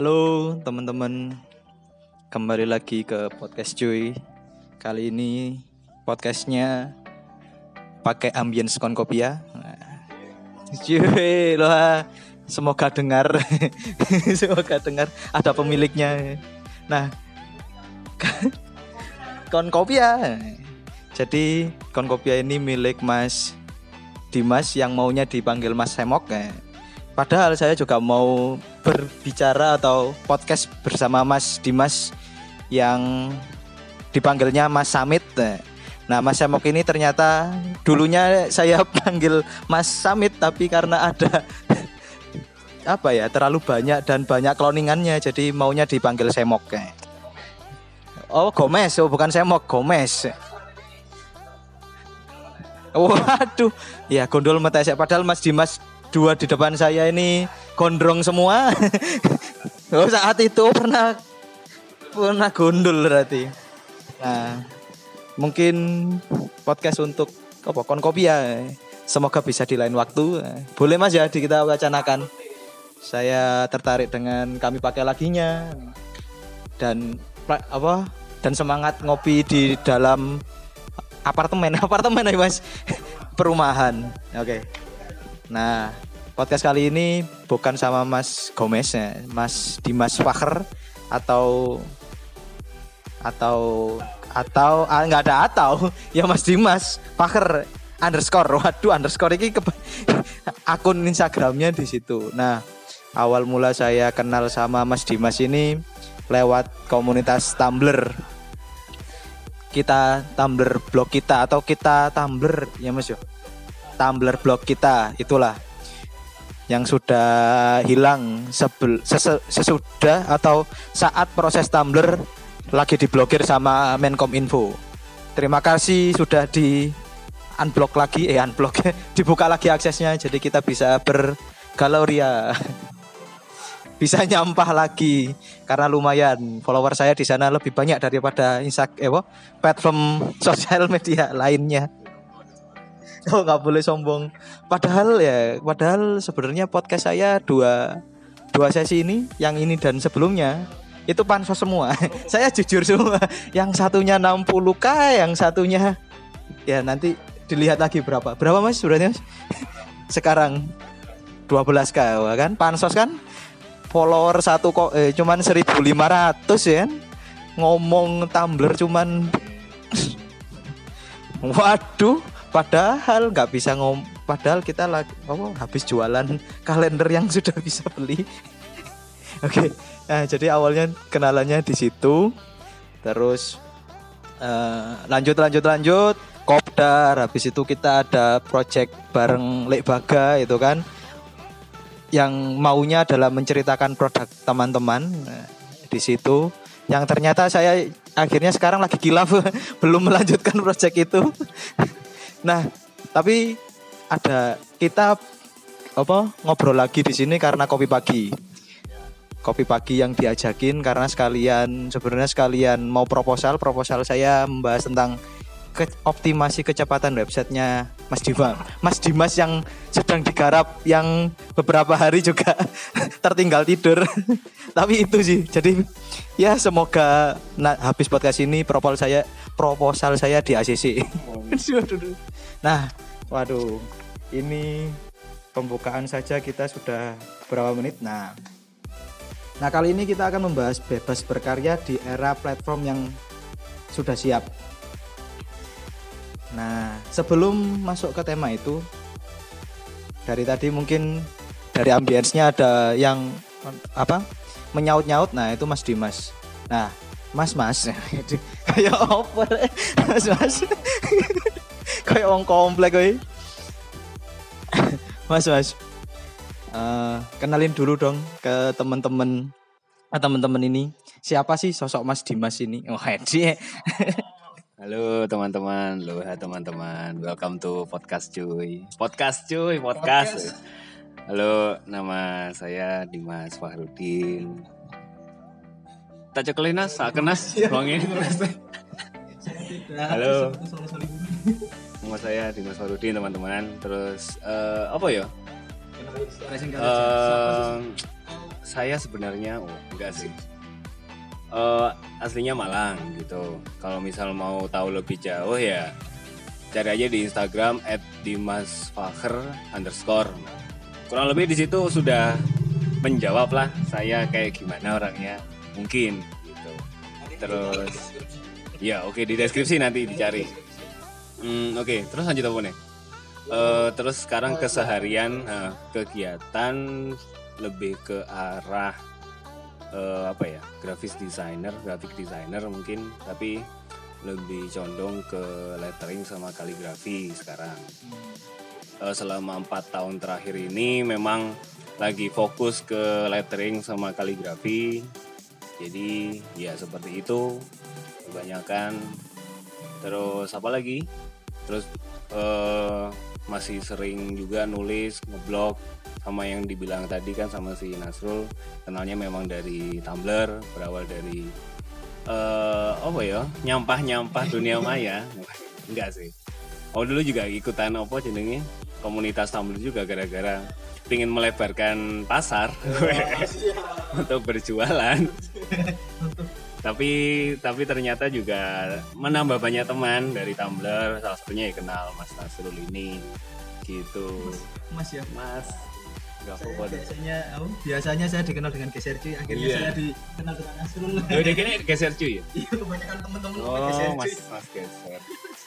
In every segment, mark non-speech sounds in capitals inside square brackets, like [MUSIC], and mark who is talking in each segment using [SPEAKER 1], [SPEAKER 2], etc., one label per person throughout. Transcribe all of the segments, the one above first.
[SPEAKER 1] Halo teman-teman, kembali lagi ke podcast cuy. Kali ini podcastnya pakai ambience konkopia. Nah, Cuy, loh, semoga dengar, [LAUGHS] semoga dengar ada pemiliknya. Nah, [LAUGHS] konkopia. Jadi konkopia ini milik Mas Dimas yang maunya dipanggil Mas Semok. eh. Padahal saya juga mau berbicara atau podcast bersama Mas Dimas yang dipanggilnya Mas Samit. Nah, Mas Semok ini ternyata dulunya saya [LAUGHS] panggil Mas Samit tapi karena ada [LAUGHS] apa ya terlalu banyak dan banyak cloningannya jadi maunya dipanggil Semok. Oh Gomez, oh bukan Semok, Gomez. Waduh, ya gondol saya. Padahal Mas Dimas dua di depan saya ini gondrong semua. [LAUGHS] oh saat itu pernah pernah gondol berarti. Nah, mungkin podcast untuk apa konkopia. Semoga bisa di lain waktu. Boleh Mas ya kita wacanakan. Saya tertarik dengan kami pakai laginya dan apa dan semangat ngopi di dalam apartemen [LAUGHS] apartemen ya mas perumahan oke nah podcast kali ini bukan sama mas Gomez ya mas Dimas Fakhr atau atau atau ah, nggak ada atau. [LAUGHS] Ya mas Dimas Fakhr underscore. Waduh underscore ini ke, [LAUGHS] akun Instagramnya di situ. Nah awal mula saya kenal sama mas Dimas ini lewat komunitas Tumblr. Kita Tumblr blog kita atau kita Tumblr ya Mas yo. Tumblr blog kita itulah yang sudah hilang sebel, sesudah atau saat proses Tumblr lagi diblokir sama Menkominfo. Terima kasih sudah di unblock lagi eh unblock [LAUGHS] dibuka lagi aksesnya jadi kita bisa bergaloria [LAUGHS] bisa nyampah lagi karena lumayan follower saya di sana lebih banyak daripada Insta eh platform [LAUGHS] sosial media lainnya. [LAUGHS] Oh nggak boleh sombong. Padahal ya, padahal sebenarnya podcast saya dua dua sesi ini, yang ini dan sebelumnya itu pansos semua. [LAUGHS] saya jujur semua. Yang satunya 60k, yang satunya ya nanti dilihat lagi berapa. Berapa mas sebenarnya? [LAUGHS] Sekarang 12k wah kan pansos kan follower satu kok eh, cuman 1500 ya kan? ngomong Tumblr cuman waduh padahal nggak bisa ngom padahal kita lagi apa habis jualan [LAUGHS] kalender yang sudah bisa beli. [LAUGHS] Oke nah, jadi awalnya kenalannya di situ. Terus eh, lanjut lanjut lanjut. Kopdar habis itu kita ada project bareng Lek Baga itu kan. Yang maunya adalah menceritakan produk teman-teman Nah, di situ. Yang ternyata saya akhirnya sekarang lagi kilaf [LAUGHS] belum melanjutkan proyek itu nah tapi ada kita apa ngobrol lagi di sini karena kopi pagi. Kopi pagi yang diajakin karena sekalian sebenarnya sekalian mau proposal proposal saya membahas tentang ke, optimasi kecepatan websitenya Mas Dimas Mas Dimas yang sedang digarap yang beberapa hari juga [LAUGHS] tertinggal tidur. [LAUGHS] Tapi itu sih jadi ya semoga nah, habis podcast ini proposal saya proposal saya di ACC [LAUGHS] nah waduh ini pembukaan saja kita sudah berapa menit? Nah. Nah kali ini kita akan membahas bebas berkarya di era platform yang sudah siap. Nah, sebelum masuk ke tema itu, dari tadi mungkin dari ambience-nya ada yang apa menyaut-nyaut. Nah, itu Mas Dimas. Nah, Mas Mas, kayak over, Mas Mas, kayak orang komplek kowe. Mas Mas, Eh, kenalin dulu dong ke teman-teman eh, teman-teman ini. Siapa sih sosok Mas Dimas ini? Oh, dia.
[SPEAKER 2] Halo teman-teman, halo teman-teman, welcome to podcast cuy, podcast cuy, podcast. Halo, nama saya Dimas Fahrudin. Tak cekelin nas, tak kenas, wangi. [LAUGHS] Halo. Nama saya Dimas Fahrudin teman-teman. Terus eh, apa ya? Eh, saya sebenarnya oh, enggak sih. Eh, aslinya Malang gitu. Kalau misal mau tahu lebih jauh ya cari aja di Instagram @dimasfakhر underscore. Kurang lebih di situ sudah menjawab lah saya kayak gimana orangnya mungkin gitu. Terus ya oke di deskripsi nanti dicari. Hmm, oke terus lanjut apa nih? Eh, terus sekarang keseharian eh, kegiatan lebih ke arah eh, apa ya grafis designer, graphic designer mungkin tapi lebih condong ke lettering sama kaligrafi sekarang. Eh, selama empat tahun terakhir ini memang lagi fokus ke lettering sama kaligrafi. Jadi ya seperti itu. Kebanyakan. Terus apa lagi? Terus eh, masih sering juga nulis ngeblog sama yang dibilang tadi kan sama si Nasrul. Kenalnya memang dari Tumblr berawal dari eh apa ya? Nyampah-nyampah dunia [LAUGHS] maya. Enggak sih. Oh dulu juga ikutan apa jenenge komunitas Tumblr juga gara-gara ingin melebarkan pasar [LAUGHS] untuk berjualan tapi tapi ternyata juga menambah banyak teman dari Tumblr salah satunya ya kenal Mas Nasrul ini gitu
[SPEAKER 1] Mas ya.
[SPEAKER 2] Mas nggak
[SPEAKER 1] Saya
[SPEAKER 2] apa-apa deh.
[SPEAKER 1] biasanya oh, biasanya saya dikenal dengan geser cuy. Akhirnya
[SPEAKER 2] Iya.
[SPEAKER 1] saya dikenal dengan Nasrul.
[SPEAKER 2] Ya udah gini geser cuy ya?
[SPEAKER 1] Iya, kebanyakan teman-teman ngomong geser
[SPEAKER 2] Oh,
[SPEAKER 1] cuy.
[SPEAKER 2] mas, mas geser.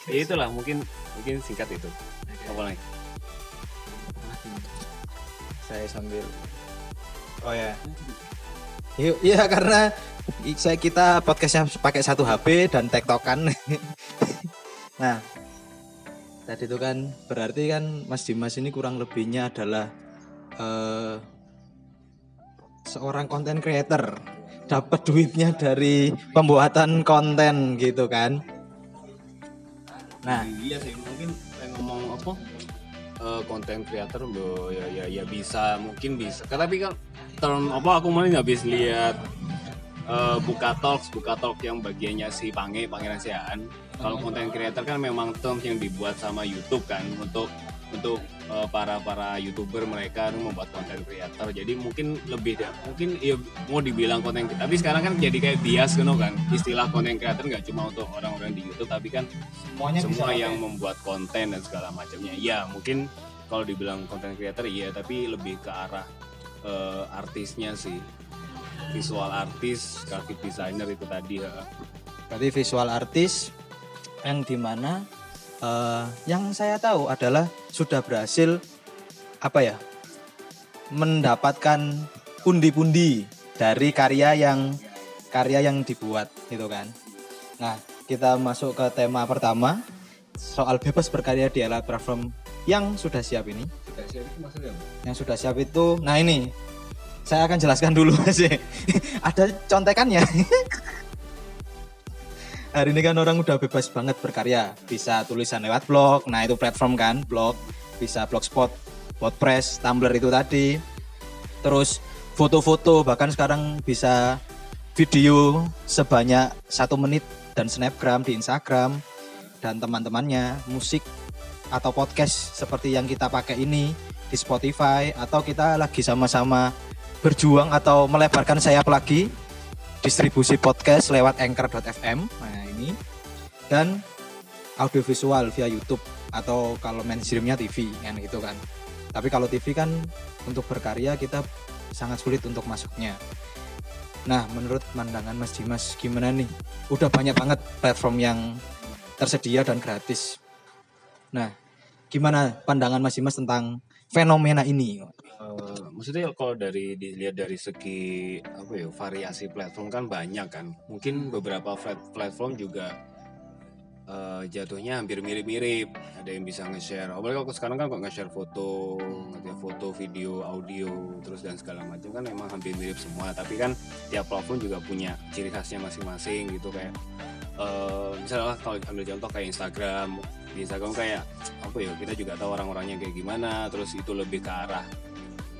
[SPEAKER 2] Ya itulah mungkin mungkin singkat itu. Apa lagi?
[SPEAKER 1] Saya sambil Oh ya. Yuk, iya karena saya kita podcastnya pakai satu HP dan tektokan. [LAUGHS] nah, tadi itu kan berarti kan Mas Dimas ini kurang lebihnya adalah eh, seorang konten creator dapat duitnya dari pembuatan konten gitu kan. Nah,
[SPEAKER 2] iya sih mungkin kayak ngomong apa? Eh, konten creator bo ya ya ya bisa mungkin bisa. Tapi kan term apa aku malah nggak bisa lihat eh, buka talks buka talk yang bagiannya si Pange Pangeran Siaan. Kalau konten creator kan memang terms yang dibuat sama YouTube kan untuk untuk eh, para para youtuber mereka membuat konten creator. Jadi mungkin lebih dah mungkin ya mau dibilang konten tapi sekarang kan jadi kayak bias kan kan? Istilah konten creator nggak cuma untuk orang-orang di YouTube tapi kan
[SPEAKER 1] semuanya
[SPEAKER 2] semua yang membuat konten dan segala macamnya. Ya mungkin kalau dibilang konten creator iya tapi lebih ke arah eh, artisnya sih. Visual artis graphic designer itu tadi ya.
[SPEAKER 1] berarti visual artis yang di mana eh, yang saya tahu adalah sudah berhasil apa ya mendapatkan pundi-pundi dari karya yang karya yang dibuat gitu kan. Nah kita masuk ke tema pertama soal bebas berkarya di era platform yang sudah siap ini. Yang sudah siap itu nah ini saya akan jelaskan dulu [LAUGHS] sih ada contekannya hari ini kan orang udah bebas banget berkarya. Bisa tulisan lewat blog nah itu platform kan blog bisa blogspot wordpress tumblr itu tadi. Terus foto-foto bahkan sekarang bisa video sebanyak satu menit dan snapgram di instagram dan teman-temannya musik atau podcast seperti yang kita pakai ini di Spotify atau kita lagi sama-sama berjuang atau melebarkan sayap lagi distribusi podcast lewat anchor.fm nah ini dan audiovisual via YouTube atau kalau mainstreamnya TV kan gitu kan. Tapi kalau TV kan untuk berkarya kita sangat sulit untuk masuknya. Nah menurut pandangan Mas Dimas gimana nih? Udah banyak banget platform yang tersedia dan gratis. Nah gimana pandangan Mas Dimas tentang fenomena ini
[SPEAKER 2] Maksudnya kalau dari dilihat dari segi apa ya variasi platform kan banyak kan. Mungkin beberapa plat- platform juga eh, jatuhnya hampir mirip-mirip. Ada yang bisa nge-share apalagi kalau sekarang kan kok nge-share foto nge-share foto video audio terus dan segala macam kan memang hampir mirip semua. Tapi kan tiap platform juga punya ciri khasnya masing-masing gitu kayak eh, misalnya kalau ambil contoh kayak Instagram. Di Instagram kayak apa ya kita juga tahu orang-orangnya kayak gimana terus itu lebih ke arah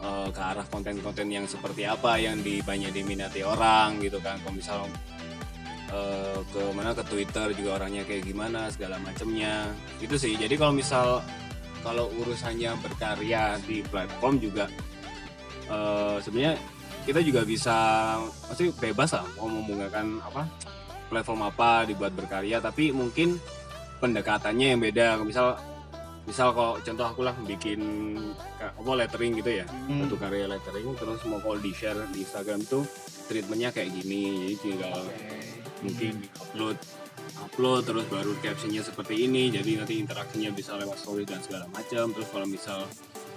[SPEAKER 2] eh, ke arah konten-konten yang seperti apa yang banyak diminati orang gitu kan. Kalau misal eh, ke mana ke Twitter juga orangnya kayak gimana segala macamnya itu sih. Jadi kalau misal kalau urusannya berkarya di platform juga eh, sebenarnya kita juga bisa pasti bebas lah mau menggunakan apa platform apa dibuat berkarya. Tapi mungkin pendekatannya yang beda. Misal misal kalau contoh aku lah bikin apa lettering gitu ya.
[SPEAKER 1] Hmm.
[SPEAKER 2] satu karya lettering terus mau kalau di share di Instagram tuh treatmentnya kayak gini. Jadi tinggal mungkin upload upload terus baru captionnya seperti ini. Jadi nanti interaksinya bisa lewat story dan segala macam. Terus kalau misal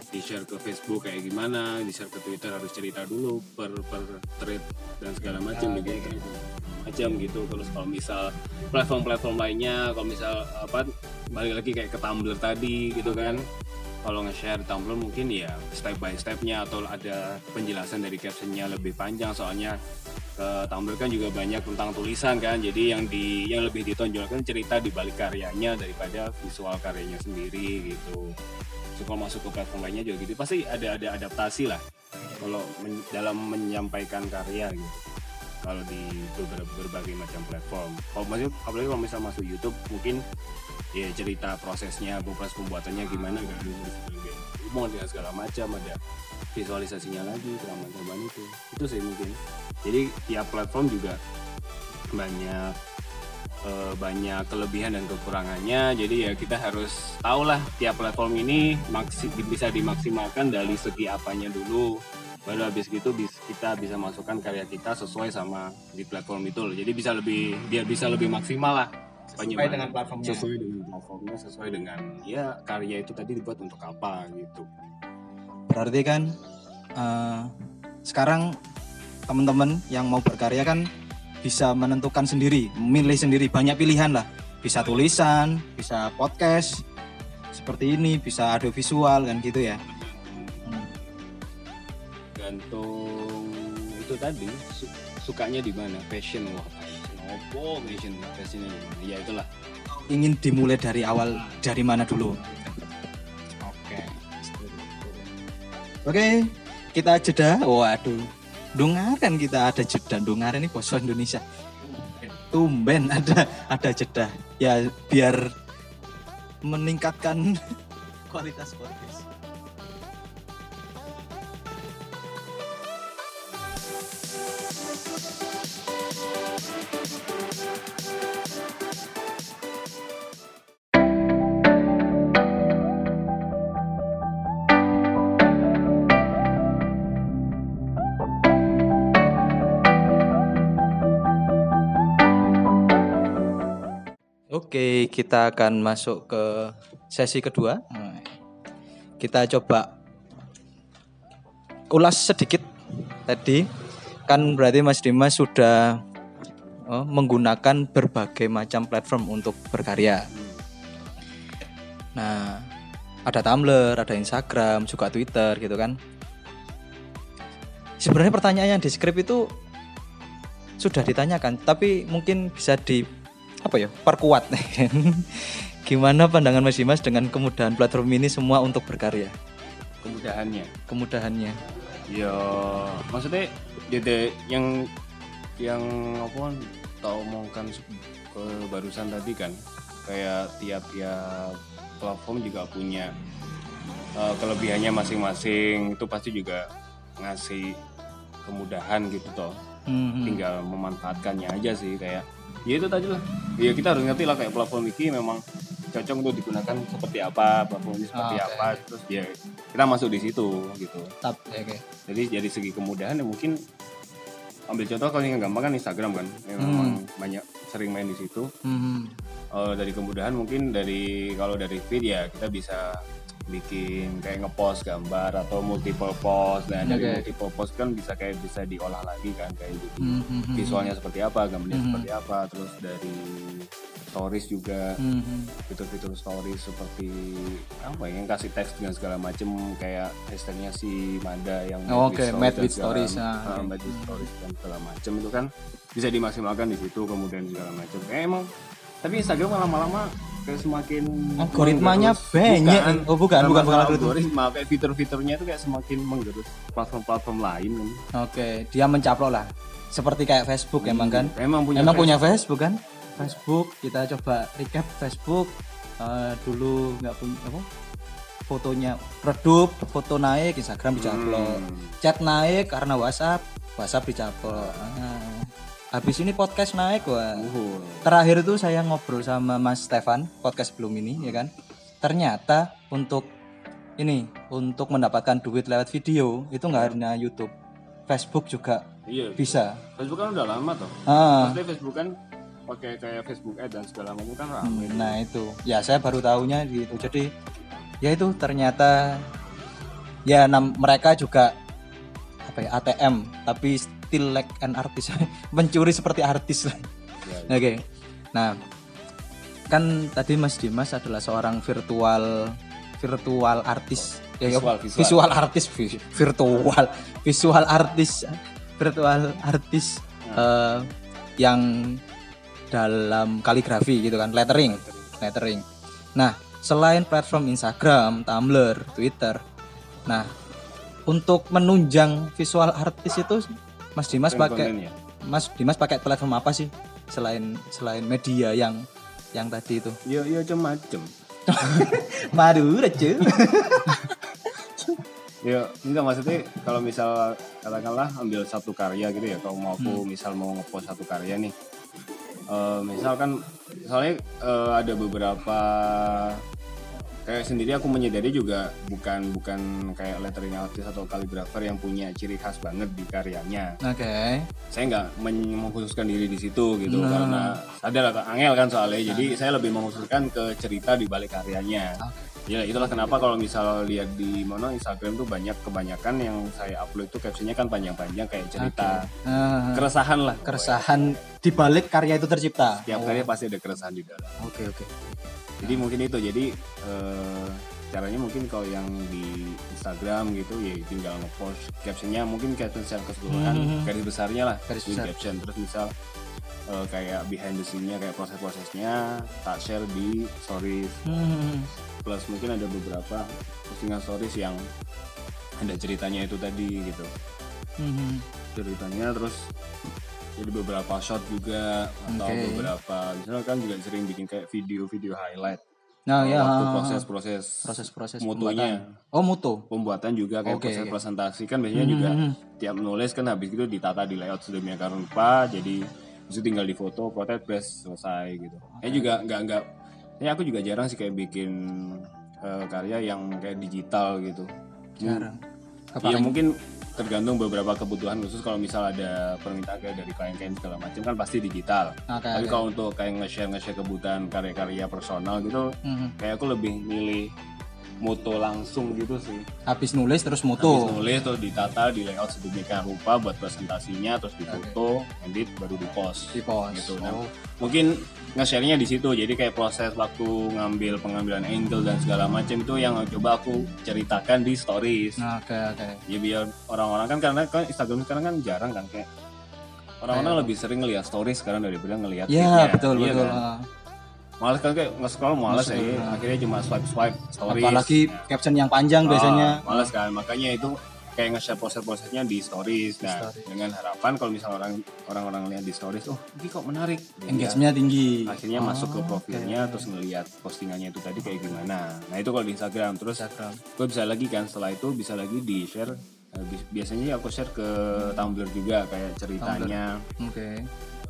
[SPEAKER 2] di share ke Facebook kayak gimana di share ke Twitter harus cerita dulu per per thread dan segala macam
[SPEAKER 1] Ah,
[SPEAKER 2] gitu
[SPEAKER 1] kayak
[SPEAKER 2] macam gitu. Terus kalau misal platform-platform lainnya kalau misal apa balik lagi kayak ke Tumblr tadi gitu kan. Kalau nge-share Tumblr mungkin ya step by stepnya atau ada penjelasan dari captionnya lebih panjang. Soalnya ke Tumblr kan juga banyak tentang tulisan kan. Jadi yang di yang lebih ditonjolkan cerita di balik karyanya daripada visual karyanya sendiri gitu kalau masuk ke platform lainnya juga gitu. Pasti ada ada adaptasi lah. Kalau men- dalam menyampaikan karya gitu. Kalau di beberapa berbagai macam platform. Kalau masuk apalagi kalau misal masuk YouTube mungkin ya cerita prosesnya proses pembuatannya gimana kan umum dengan segala macam ada visualisasinya lagi macam itu. Itu sih mungkin. Jadi tiap platform juga banyak eh, banyak kelebihan dan kekurangannya. Jadi ya kita harus tahu lah tiap platform ini maksi, bisa dimaksimalkan dari segi apanya dulu. Baru habis gitu bis- kita bisa masukkan karya kita sesuai sama di platform itu loh. Jadi bisa lebih biar bisa lebih maksimal lah
[SPEAKER 1] Sesuai dengan platformnya.
[SPEAKER 2] sesuai dengan platformnya sesuai dengan ya karya itu tadi dibuat untuk apa gitu.
[SPEAKER 1] Berarti kan eh, sekarang teman-teman yang mau berkarya kan bisa menentukan sendiri, memilih sendiri banyak pilihan lah. Bisa tulisan, bisa podcast seperti ini, bisa audio visual kan gitu ya. Hmm.
[SPEAKER 2] gantung itu tadi su- sukanya di mana passion wah passion opo passion passionnya di mana ya itulah
[SPEAKER 1] Ingin dimulai dari awal dari mana dulu? Oke. Oke, kita jeda. Waduh. Dengarkan kita ada jeda. Dengarkan ini bahasa Indonesia. Tumben ada ada jeda. Ya biar meningkatkan [LAUGHS] kualitas podcast. Oke, kita akan masuk ke sesi kedua. Kita coba ulas sedikit tadi. Kan berarti Mas Dimas sudah oh, menggunakan berbagai macam platform untuk berkarya. Nah, ada Tumblr, ada Instagram, juga Twitter gitu kan. Sebenarnya pertanyaan yang di skrip itu sudah ditanyakan, tapi mungkin bisa di apa ya? Perkuat. [LAUGHS] Gimana pandangan Mas Dimas dengan kemudahan platform ini semua untuk berkarya?
[SPEAKER 2] Kemudahannya?
[SPEAKER 1] Kemudahannya.
[SPEAKER 2] Ya maksudnya jadi yang yang apa tau omongkan ke barusan tadi kan kayak tiap-tiap platform juga punya eh, kelebihannya masing-masing itu pasti juga ngasih kemudahan gitu toh.
[SPEAKER 1] Hmm, hmm.
[SPEAKER 2] tinggal memanfaatkannya aja sih kayak ya itu tadi lah ya kita harus ngerti lah kayak platform ini memang cocok untuk digunakan seperti apa platform ini seperti
[SPEAKER 1] Ah, oke.
[SPEAKER 2] apa terus ya kita masuk di situ gitu
[SPEAKER 1] Tap, oke.
[SPEAKER 2] jadi dari segi kemudahan ya mungkin ambil contoh kalau yang gampang kan Instagram kan yang
[SPEAKER 1] Hmm.
[SPEAKER 2] memang banyak sering main di situ
[SPEAKER 1] Hmm,
[SPEAKER 2] Eh, dari kemudahan mungkin dari kalau dari feed ya kita bisa bikin kayak ngepost gambar atau multiple post nah dari multiple post kan bisa kayak bisa diolah lagi kan kayak gitu
[SPEAKER 1] hmm, hmm, hmm.
[SPEAKER 2] visualnya seperti apa, gambarnya
[SPEAKER 1] Mhm.
[SPEAKER 2] seperti apa, terus dari stories juga
[SPEAKER 1] Hmm, hmm.
[SPEAKER 2] fitur-fitur stories seperti apa ya, yang kasih teks dengan segala macem kayak hashtagnya si Mada yang
[SPEAKER 1] Oh, oke,
[SPEAKER 2] with
[SPEAKER 1] Made
[SPEAKER 2] dan
[SPEAKER 1] with
[SPEAKER 2] segala-
[SPEAKER 1] Stories, ah,
[SPEAKER 2] ah. Made with stories dan segala macem itu kan bisa dimaksimalkan di situ kemudian segala macem kayak emang tapi Instagram lama-lama semakin
[SPEAKER 1] Algoritmanya banyak. Oh, bukan,
[SPEAKER 2] Sama
[SPEAKER 1] bukan, bukan
[SPEAKER 2] sama
[SPEAKER 1] algoritma.
[SPEAKER 2] kayak fitur-fiturnya itu kayak semakin menggerus platform-platform lain kan.
[SPEAKER 1] Oke dia mencaplok lah. Seperti kayak Facebook emang kan?
[SPEAKER 2] emang punya
[SPEAKER 1] emang punya Facebook. Kan? Facebook kita coba recap Facebook. Eh, dulu nggak punya apa? Fotonya redup foto naik Instagram dicaplok.
[SPEAKER 2] Hmm.
[SPEAKER 1] chat naik karena WhatsApp WhatsApp dicaplok. Ah. Habis ini podcast naik wah
[SPEAKER 2] Uhuh.
[SPEAKER 1] terakhir itu saya ngobrol sama Mas Stefan podcast belum ini ya kan ternyata untuk ini untuk mendapatkan duit lewat video itu nggak hanya YouTube Facebook juga
[SPEAKER 2] Iya.
[SPEAKER 1] bisa
[SPEAKER 2] Facebook kan udah lama toh.
[SPEAKER 1] ah
[SPEAKER 2] Maksudnya Facebook kan pakai kayak Facebook Ad dan segala macam kan ramai.
[SPEAKER 1] nah itu ya saya baru tahunya gitu jadi ya itu ternyata ya nam- mereka juga apa ya ATM tapi still like an artist [LAUGHS] mencuri seperti artis lah [LAUGHS]
[SPEAKER 2] Ya,
[SPEAKER 1] Oke. Nah, kan tadi Mas Dimas adalah seorang virtual virtual artis. Ya, ya,
[SPEAKER 2] Visual, visual.
[SPEAKER 1] visual artis vi- virtual visual artis virtual artis eh, yang dalam kaligrafi gitu kan, lettering, lettering. Nah, selain platform Instagram, Tumblr, Twitter. Nah, untuk menunjang visual artis itu Mas Dimas pakai
[SPEAKER 2] ya?
[SPEAKER 1] Mas Dimas pakai platform apa sih selain selain media yang yang tadi itu?
[SPEAKER 2] Ya, ya macam-macam. [LAUGHS]
[SPEAKER 1] Madu aja. [LAUGHS]
[SPEAKER 2] Ya, enggak maksudnya kalau misal katakanlah ambil satu karya gitu ya, kalau mau aku misal mau ngepost satu karya nih, eh misalkan soalnya eh, ada beberapa kayak sendiri aku menyadari juga bukan bukan kayak lettering artist atau kaligrafer yang punya ciri khas banget di karyanya.
[SPEAKER 1] Oke.
[SPEAKER 2] Saya nggak men- mengkhususkan diri di situ gitu
[SPEAKER 1] Nah.
[SPEAKER 2] karena sadar lah angel kan soalnya, jadi saya lebih mengkhususkan ke cerita di balik karyanya. Ya itulah kenapa kalau misal lihat di mana Instagram tuh banyak kebanyakan yang saya upload itu captionnya kan panjang-panjang kayak cerita
[SPEAKER 1] Ah,
[SPEAKER 2] keresahan lah.
[SPEAKER 1] keresahan di balik karya itu tercipta.
[SPEAKER 2] Tiap karya pasti ada keresahan di dalam.
[SPEAKER 1] Oke oke.
[SPEAKER 2] Jadi mungkin itu jadi eh, caranya mungkin kalau yang di Instagram gitu ya tinggal ngepost captionnya mungkin caption secara keseluruhan
[SPEAKER 1] Mhm.
[SPEAKER 2] garis besarnya lah
[SPEAKER 1] Garis
[SPEAKER 2] di
[SPEAKER 1] besar.
[SPEAKER 2] caption terus misal eh, kayak behind the scene-nya kayak proses-prosesnya tak share di stories
[SPEAKER 1] Hmm.
[SPEAKER 2] plus mungkin ada beberapa postingan stories yang ada ceritanya itu tadi gitu
[SPEAKER 1] Hmm.
[SPEAKER 2] ceritanya terus jadi beberapa shot juga atau
[SPEAKER 1] Oke.
[SPEAKER 2] beberapa misalnya kan juga sering bikin kayak video-video highlight
[SPEAKER 1] Nah ya.
[SPEAKER 2] waktu proses-proses
[SPEAKER 1] proses-proses
[SPEAKER 2] mutunya
[SPEAKER 1] pembuatan. Oh mutu.
[SPEAKER 2] pembuatan juga kayak
[SPEAKER 1] Oke,
[SPEAKER 2] proses
[SPEAKER 1] oke.
[SPEAKER 2] presentasi kan biasanya juga
[SPEAKER 1] Hmm.
[SPEAKER 2] tiap nulis kan habis itu ditata di layout sedemikian rupa jadi itu tinggal di foto potret press selesai gitu eh juga nggak nggak ya aku juga jarang sih kayak bikin eh, karya yang kayak digital gitu
[SPEAKER 1] Jarang.
[SPEAKER 2] Iya
[SPEAKER 1] Kepaling-
[SPEAKER 2] mungkin tergantung beberapa kebutuhan khusus kalau misal ada permintaan kayak dari klien-klien segala macam kan pasti digital.
[SPEAKER 1] Oke,
[SPEAKER 2] Tapi
[SPEAKER 1] oke.
[SPEAKER 2] kalau untuk kayak nge-share nge-share kebutuhan karya-karya personal gitu,
[SPEAKER 1] Hmm.
[SPEAKER 2] kayak aku lebih milih moto langsung gitu sih.
[SPEAKER 1] Habis nulis terus
[SPEAKER 2] Habis
[SPEAKER 1] mutu.
[SPEAKER 2] nulis terus ditata di layout sedemikian rupa buat presentasinya terus difoto, edit baru di post.
[SPEAKER 1] Di post.
[SPEAKER 2] Gitu. Nah,
[SPEAKER 1] Oh.
[SPEAKER 2] mungkin nge-share-nya di situ. Jadi kayak proses waktu ngambil pengambilan angle dan segala macam itu yang coba aku ceritakan di stories.
[SPEAKER 1] Nah, Oke oke.
[SPEAKER 2] ya biar orang-orang kan karena kan Instagram sekarang kan jarang kan kayak orang-orang lebih sering ngelihat stories sekarang daripada ngelihat
[SPEAKER 1] Ya
[SPEAKER 2] feednya.
[SPEAKER 1] betul
[SPEAKER 2] Iya
[SPEAKER 1] betul.
[SPEAKER 2] kan? Males kan kayak nge-scroll males ya
[SPEAKER 1] Nge-scroll,
[SPEAKER 2] akhirnya cuma swipe swipe stories
[SPEAKER 1] Apalagi caption yang panjang biasanya.
[SPEAKER 2] Ah, males kan. Makanya itu kayak nge-share proses-prosesnya di stories nah
[SPEAKER 1] stories.
[SPEAKER 2] dengan harapan kalau misalnya orang orang-orang lihat di stories oh ini kok menarik. Jadi
[SPEAKER 1] Engagement-nya tinggi.
[SPEAKER 2] akhirnya
[SPEAKER 1] Oh,
[SPEAKER 2] masuk ke profilnya terus ngelihat postingannya itu tadi kayak gimana. Nah itu kalau di Instagram. Terus
[SPEAKER 1] Instagram.
[SPEAKER 2] gue bisa lagi kan setelah itu bisa lagi di share eh, bi- biasanya aku share ke Tumblr juga kayak ceritanya.
[SPEAKER 1] Oke.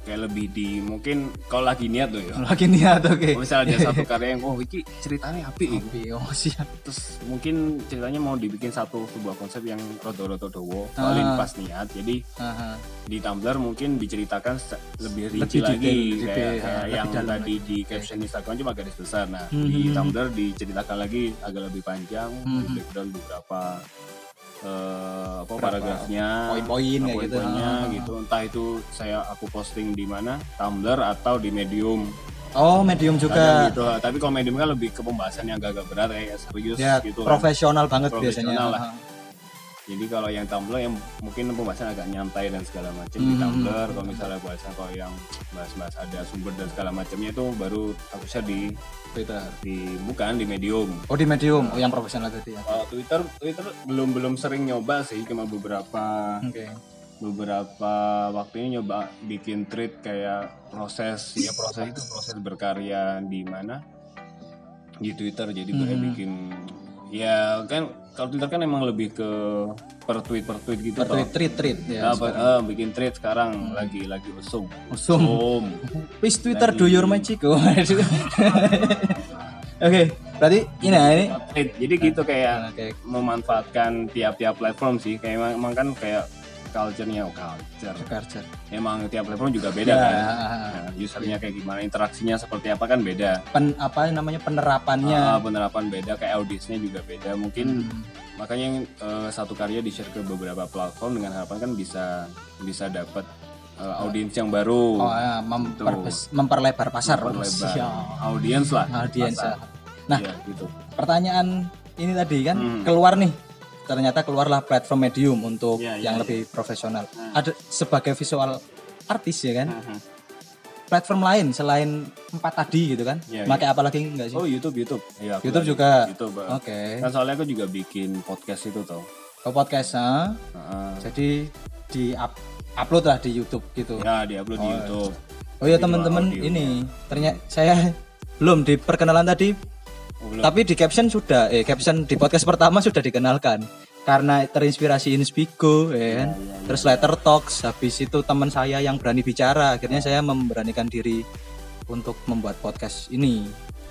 [SPEAKER 2] Kayak lebih di mungkin kalau lagi niat tuh ya
[SPEAKER 1] Lagi niat oke.
[SPEAKER 2] kalau misalnya ada satu [LAUGHS] karya yang oh iki ceritanya api.
[SPEAKER 1] Oke, oh siap.
[SPEAKER 2] terus mungkin ceritanya mau dibikin satu sebuah konsep yang rodo-rodo dowo
[SPEAKER 1] Ah.
[SPEAKER 2] soalnya pas niat jadi
[SPEAKER 1] Aha.
[SPEAKER 2] di Tumblr mungkin diceritakan lebih rinci
[SPEAKER 1] Lebih
[SPEAKER 2] lagi
[SPEAKER 1] detail,
[SPEAKER 2] kayak,
[SPEAKER 1] detail,
[SPEAKER 2] kayak
[SPEAKER 1] ah, lebih
[SPEAKER 2] yang
[SPEAKER 1] dalam
[SPEAKER 2] tadi di caption Instagram cuma garis besar nah
[SPEAKER 1] Hmm,
[SPEAKER 2] di
[SPEAKER 1] hmm,
[SPEAKER 2] Tumblr diceritakan lagi agak lebih panjang
[SPEAKER 1] Hmm,
[SPEAKER 2] di background beberapa eh, apa
[SPEAKER 1] Berapa
[SPEAKER 2] paragrafnya
[SPEAKER 1] poin-poin
[SPEAKER 2] nah,
[SPEAKER 1] gitu.
[SPEAKER 2] poin-poinnya
[SPEAKER 1] Ah.
[SPEAKER 2] gitu entah itu saya aku posting di mana Tumblr atau di Medium
[SPEAKER 1] Oh, medium
[SPEAKER 2] Kadang
[SPEAKER 1] juga.
[SPEAKER 2] gitu tapi kalau Medium kan lebih ke pembahasan yang agak berat kayak serius
[SPEAKER 1] Ya,
[SPEAKER 2] gitu kan.
[SPEAKER 1] profesional banget
[SPEAKER 2] Profesional
[SPEAKER 1] biasanya.
[SPEAKER 2] lah. Jadi kalau yang Tumblr yang mungkin pembahasan agak nyantai dan segala macam di
[SPEAKER 1] Hmm.
[SPEAKER 2] Tumblr. Kalau misalnya bahasan kalau yang bahas-bahas ada sumber dan segala macamnya itu baru aku share di
[SPEAKER 1] Twitter.
[SPEAKER 2] di bukan di Medium.
[SPEAKER 1] Oh, di medium. Oh, yang profesional tadi ya.
[SPEAKER 2] Kalau Twitter Twitter belum belum sering nyoba sih cuma beberapa
[SPEAKER 1] Oke.
[SPEAKER 2] beberapa waktu ini nyoba bikin tweet kayak proses ya proses itu proses berkarya di mana di Twitter jadi kayak
[SPEAKER 1] Hmm.
[SPEAKER 2] bikin Ya kan kalau Twitter kan emang lebih ke per tweet per tweet gitu
[SPEAKER 1] Per tweet tweet tweet ya.
[SPEAKER 2] Apa- eh, bikin tweet sekarang lagi lagi usum.
[SPEAKER 1] Usum.
[SPEAKER 2] Usum. [LAUGHS]
[SPEAKER 1] Please Twitter do your magic. Oke, berarti ini ya, ini
[SPEAKER 2] Tweet. Jadi gitu kayak
[SPEAKER 1] Oke.
[SPEAKER 2] memanfaatkan tiap-tiap platform sih. Kayak emang, emang kan kayak culture-nya oh, culture.
[SPEAKER 1] Karcer.
[SPEAKER 2] Emang tiap platform juga beda
[SPEAKER 1] Ya,
[SPEAKER 2] kan. Nah, usernya kayak gimana, interaksinya seperti apa kan beda.
[SPEAKER 1] pen, apa namanya penerapannya.
[SPEAKER 2] Ah, penerapan beda, kayak audiensnya juga beda. Mungkin
[SPEAKER 1] Hmm.
[SPEAKER 2] makanya eh, satu karya di share ke beberapa platform dengan harapan kan bisa bisa dapat eh, audiens yang baru,
[SPEAKER 1] Oh, ya, memperbes- memperlebar pasar.
[SPEAKER 2] memperlebar
[SPEAKER 1] Siap.
[SPEAKER 2] audiens lah.
[SPEAKER 1] Audiens. Ya. Nah,
[SPEAKER 2] Iya, gitu.
[SPEAKER 1] pertanyaan ini tadi kan
[SPEAKER 2] Hmm.
[SPEAKER 1] keluar nih. Ternyata keluarlah platform medium untuk
[SPEAKER 2] Iya, iya,
[SPEAKER 1] yang
[SPEAKER 2] iya.
[SPEAKER 1] lebih profesional.
[SPEAKER 2] Hmm.
[SPEAKER 1] Ada sebagai visual artis ya kan.
[SPEAKER 2] Mhm.
[SPEAKER 1] Platform lain selain empat tadi gitu kan.
[SPEAKER 2] Iya,
[SPEAKER 1] Pakai apa lagi enggak sih?
[SPEAKER 2] Oh YouTube, YouTube. Iya, aku
[SPEAKER 1] YouTube juga?
[SPEAKER 2] YouTube.
[SPEAKER 1] Oke.
[SPEAKER 2] Kan soalnya aku juga bikin podcast itu toh.
[SPEAKER 1] Ke podcast ah.
[SPEAKER 2] Heeh.
[SPEAKER 1] Jadi di up- upload lah di YouTube gitu.
[SPEAKER 2] Ya, diupload di
[SPEAKER 1] Oh,
[SPEAKER 2] YouTube.
[SPEAKER 1] Oh iya
[SPEAKER 2] Video
[SPEAKER 1] teman-teman ini ternyata saya [LAUGHS] belum di perkenalan tadi
[SPEAKER 2] Oh, belum.
[SPEAKER 1] tapi di caption sudah eh caption di podcast pertama sudah dikenalkan karena terinspirasi Inspigo ya kan.
[SPEAKER 2] iya,
[SPEAKER 1] Terus Letter Talks habis itu teman saya yang berani bicara akhirnya saya memberanikan diri untuk membuat podcast ini.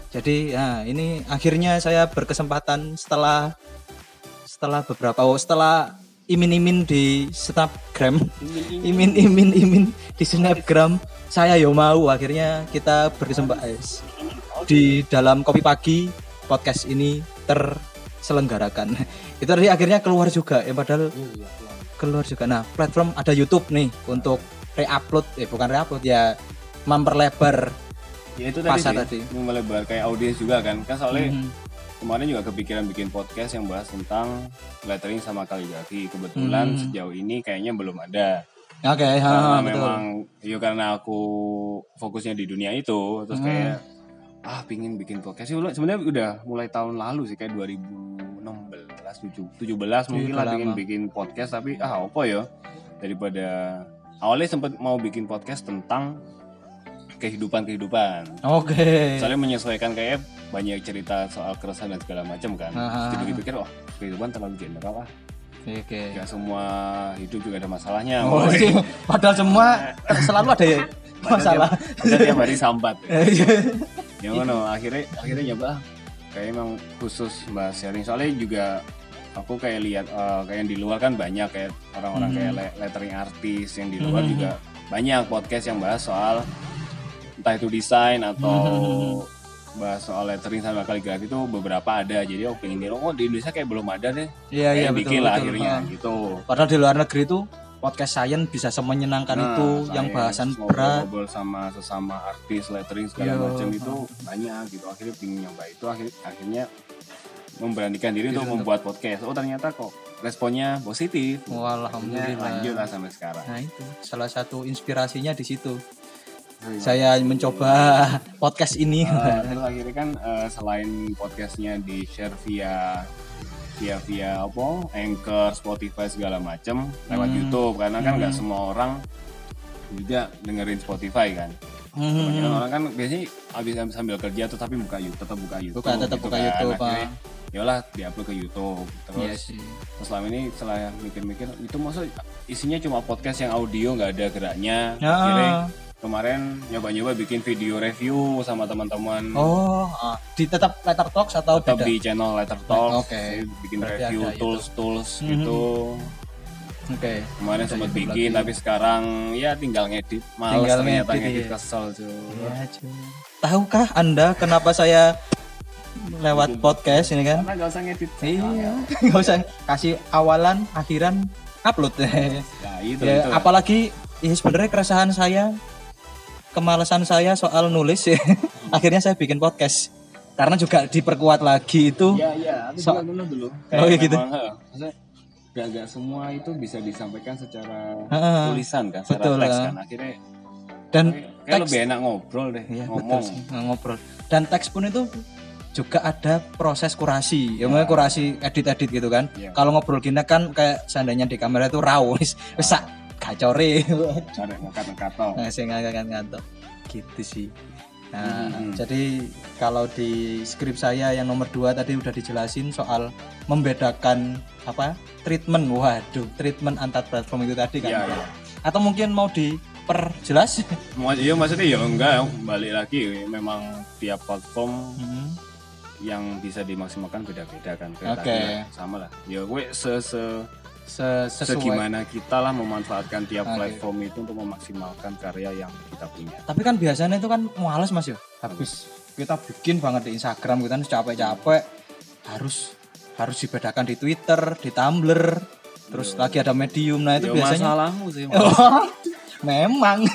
[SPEAKER 1] Jadi ya ini akhirnya saya berkesempatan setelah setelah beberapa oh, setelah imin-imin di Snapgram imin imin imin di snapgram saya yo mau akhirnya kita berkesempatan di dalam kopi pagi podcast ini terselenggarakan [LAUGHS] itu tadi akhirnya keluar juga ya padahal keluar juga nah platform ada YouTube nih untuk reupload eh bukan reupload ya memperlebar
[SPEAKER 2] ya itu tadi,
[SPEAKER 1] pasar
[SPEAKER 2] sih,
[SPEAKER 1] tadi.
[SPEAKER 2] melebar kayak audiens juga kan. Kan soalnya
[SPEAKER 1] Mhm.
[SPEAKER 2] kemarin juga kepikiran bikin podcast yang bahas tentang lettering sama kaligrafi. Kebetulan
[SPEAKER 1] Hmm.
[SPEAKER 2] sejauh ini kayaknya belum ada.
[SPEAKER 1] oke
[SPEAKER 2] karena
[SPEAKER 1] betul
[SPEAKER 2] memang ya karena aku fokusnya di dunia itu terus
[SPEAKER 1] Hmm.
[SPEAKER 2] kayak ah pingin bikin podcast sih sebenarnya udah mulai tahun lalu sih kayak 2016 17 17 mungkin
[SPEAKER 1] Iya,
[SPEAKER 2] lah
[SPEAKER 1] lama.
[SPEAKER 2] bikin podcast tapi ah apa ya daripada awalnya sempet mau bikin podcast tentang kehidupan kehidupan
[SPEAKER 1] oke
[SPEAKER 2] soalnya menyesuaikan kayak banyak cerita soal keresahan dan segala macam kan
[SPEAKER 1] Ah.
[SPEAKER 2] jadi pikir oh kehidupan terlalu general ah
[SPEAKER 1] oke
[SPEAKER 2] gak semua hidup juga ada masalahnya
[SPEAKER 1] Oh,
[SPEAKER 2] Woy.
[SPEAKER 1] iya. padahal semua [LAUGHS] selalu ada ya masalah
[SPEAKER 2] Padahal tiap hari sambat [LAUGHS]
[SPEAKER 1] Iya.
[SPEAKER 2] Ya ngono akhirnya akhirnya nyoba ah, kayak emang khusus bahas sharing soalnya juga aku kayak lihat eh, kayak yang di luar kan banyak kayak orang-orang
[SPEAKER 1] Hmm.
[SPEAKER 2] kayak le- lettering artis yang di luar
[SPEAKER 1] Hmm.
[SPEAKER 2] juga banyak podcast yang bahas soal entah itu desain atau
[SPEAKER 1] Hmm.
[SPEAKER 2] bahas soal lettering sama kaligrafi itu beberapa ada jadi aku pengen lihat oh di Indonesia kayak belum ada deh
[SPEAKER 1] iya iya
[SPEAKER 2] kayak
[SPEAKER 1] betul
[SPEAKER 2] bikin lah
[SPEAKER 1] betul.
[SPEAKER 2] akhirnya
[SPEAKER 1] Ha.
[SPEAKER 2] gitu
[SPEAKER 1] Padahal di luar negeri itu podcast science bisa semenyenangkan
[SPEAKER 2] Nah,
[SPEAKER 1] itu yang
[SPEAKER 2] saya
[SPEAKER 1] bahasan
[SPEAKER 2] ngobrol-
[SPEAKER 1] berat.
[SPEAKER 2] ngobrol sama sesama artis lettering segala
[SPEAKER 1] Iya.
[SPEAKER 2] macam itu banyak gitu akhirnya pingin nyoba itu akhir, akhirnya memberanikan diri untuk
[SPEAKER 1] Diri
[SPEAKER 2] membuat podcast oh ternyata kok responnya positif
[SPEAKER 1] Wah, alhamdulillah.
[SPEAKER 2] lanjut lah sampai sekarang
[SPEAKER 1] Nah itu salah satu inspirasinya di situ.
[SPEAKER 2] Iya.
[SPEAKER 1] Saya mencoba [LAUGHS] podcast ini.
[SPEAKER 2] Terus akhirnya kan eh, selain podcastnya di share via via via apa anchor Spotify segala macam lewat
[SPEAKER 1] Hmm.
[SPEAKER 2] YouTube karena kan nggak
[SPEAKER 1] Hmm.
[SPEAKER 2] semua orang juga dengerin Spotify kan
[SPEAKER 1] Hmm.
[SPEAKER 2] Kebanyakan orang kan biasanya habis sambil kerja tuh tapi buka YouTube tetap buka YouTube
[SPEAKER 1] Buka tetap
[SPEAKER 2] gitu
[SPEAKER 1] buka
[SPEAKER 2] kan.
[SPEAKER 1] YouTube.
[SPEAKER 2] Akhirnya,
[SPEAKER 1] Pak.
[SPEAKER 2] ya lah diupload ke YouTube terus
[SPEAKER 1] Iya sih.
[SPEAKER 2] terus selama ini setelah mikir-mikir itu masa isinya cuma podcast yang audio nggak ada geraknya akhirnya
[SPEAKER 1] Ya.
[SPEAKER 2] Kemarin nyoba-nyoba bikin video review sama teman-teman
[SPEAKER 1] Oh, ah. di tetap Letter Talks atau
[SPEAKER 2] tetap
[SPEAKER 1] beda?
[SPEAKER 2] di channel Letter Talk
[SPEAKER 1] Oke.
[SPEAKER 2] saya bikin
[SPEAKER 1] Berarti
[SPEAKER 2] review
[SPEAKER 1] ada YouTube.
[SPEAKER 2] tools-tools
[SPEAKER 1] Mhm.
[SPEAKER 2] gitu
[SPEAKER 1] Oke.
[SPEAKER 2] kemarin
[SPEAKER 1] Ada
[SPEAKER 2] sempat bikin
[SPEAKER 1] lagi.
[SPEAKER 2] tapi sekarang ya tinggal ngedit males
[SPEAKER 1] Tinggal
[SPEAKER 2] ternyata
[SPEAKER 1] ngedit,
[SPEAKER 2] ngedit
[SPEAKER 1] iya.
[SPEAKER 2] kesel cuy
[SPEAKER 1] Ya, cuy. Tahukah Anda kenapa saya lewat podcast ini kan?
[SPEAKER 2] karena gak usah ngedit
[SPEAKER 1] Iya, [LAUGHS] nggak usah kasih awalan, akhiran, upload.
[SPEAKER 2] Nah, itu,
[SPEAKER 1] ya,
[SPEAKER 2] itu.
[SPEAKER 1] apalagi ya sebenarnya keresahan saya, kemalasan saya soal nulis ya. [LAUGHS] Akhirnya saya bikin podcast. Karena juga diperkuat lagi itu.
[SPEAKER 2] Iya, iya, aku
[SPEAKER 1] So-
[SPEAKER 2] juga dulu dulu.
[SPEAKER 1] Oh, iya gitu.
[SPEAKER 2] gak, gak semua itu bisa disampaikan secara tulisan kan, secara
[SPEAKER 1] betul,
[SPEAKER 2] teks kan. Akhirnya
[SPEAKER 1] Dan
[SPEAKER 2] kayak, kayak
[SPEAKER 1] teks-
[SPEAKER 2] lebih enak ngobrol deh,
[SPEAKER 1] Iya,
[SPEAKER 2] ngomong.
[SPEAKER 1] betul ngobrol. Dan teks pun itu juga ada proses kurasi. Ya, maksudnya kurasi edit-edit gitu kan.
[SPEAKER 2] Iya.
[SPEAKER 1] Kalau ngobrol gini kan kayak seandainya di kamera itu raw [LAUGHS] wis sak gacore.
[SPEAKER 2] Cara ngangkat-ngangkat toh.
[SPEAKER 1] Nah, saya ngangkat ngantuk. Gitu sih. Nah,
[SPEAKER 2] Hmm.
[SPEAKER 1] jadi kalau di skrip saya yang nomor dua tadi udah dijelasin soal membedakan apa treatment, waduh treatment antar platform itu tadi kan.
[SPEAKER 2] Iya, iya.
[SPEAKER 1] Atau mungkin mau diperjelas?
[SPEAKER 2] Mau iya maksudnya ya enggak balik lagi memang tiap platform
[SPEAKER 1] Hmm.
[SPEAKER 2] yang bisa dimaksimalkan beda-beda kan
[SPEAKER 1] Oke.
[SPEAKER 2] tadi lah, sama lah ya gue se Se-
[SPEAKER 1] sesuai.
[SPEAKER 2] segimana kita lah memanfaatkan tiap
[SPEAKER 1] Oke.
[SPEAKER 2] platform itu untuk memaksimalkan karya yang kita punya
[SPEAKER 1] Tapi kan biasanya itu kan males mas ya. Habis kita bikin banget di Instagram kita kan capek-capek harus harus dibedakan di Twitter, di Tumblr, terus
[SPEAKER 2] Yo.
[SPEAKER 1] lagi ada medium. Nah itu
[SPEAKER 2] Ya,
[SPEAKER 1] biasanya
[SPEAKER 2] masalahmu sih Mas.
[SPEAKER 1] Oh, [LAUGHS] memang. [LAUGHS]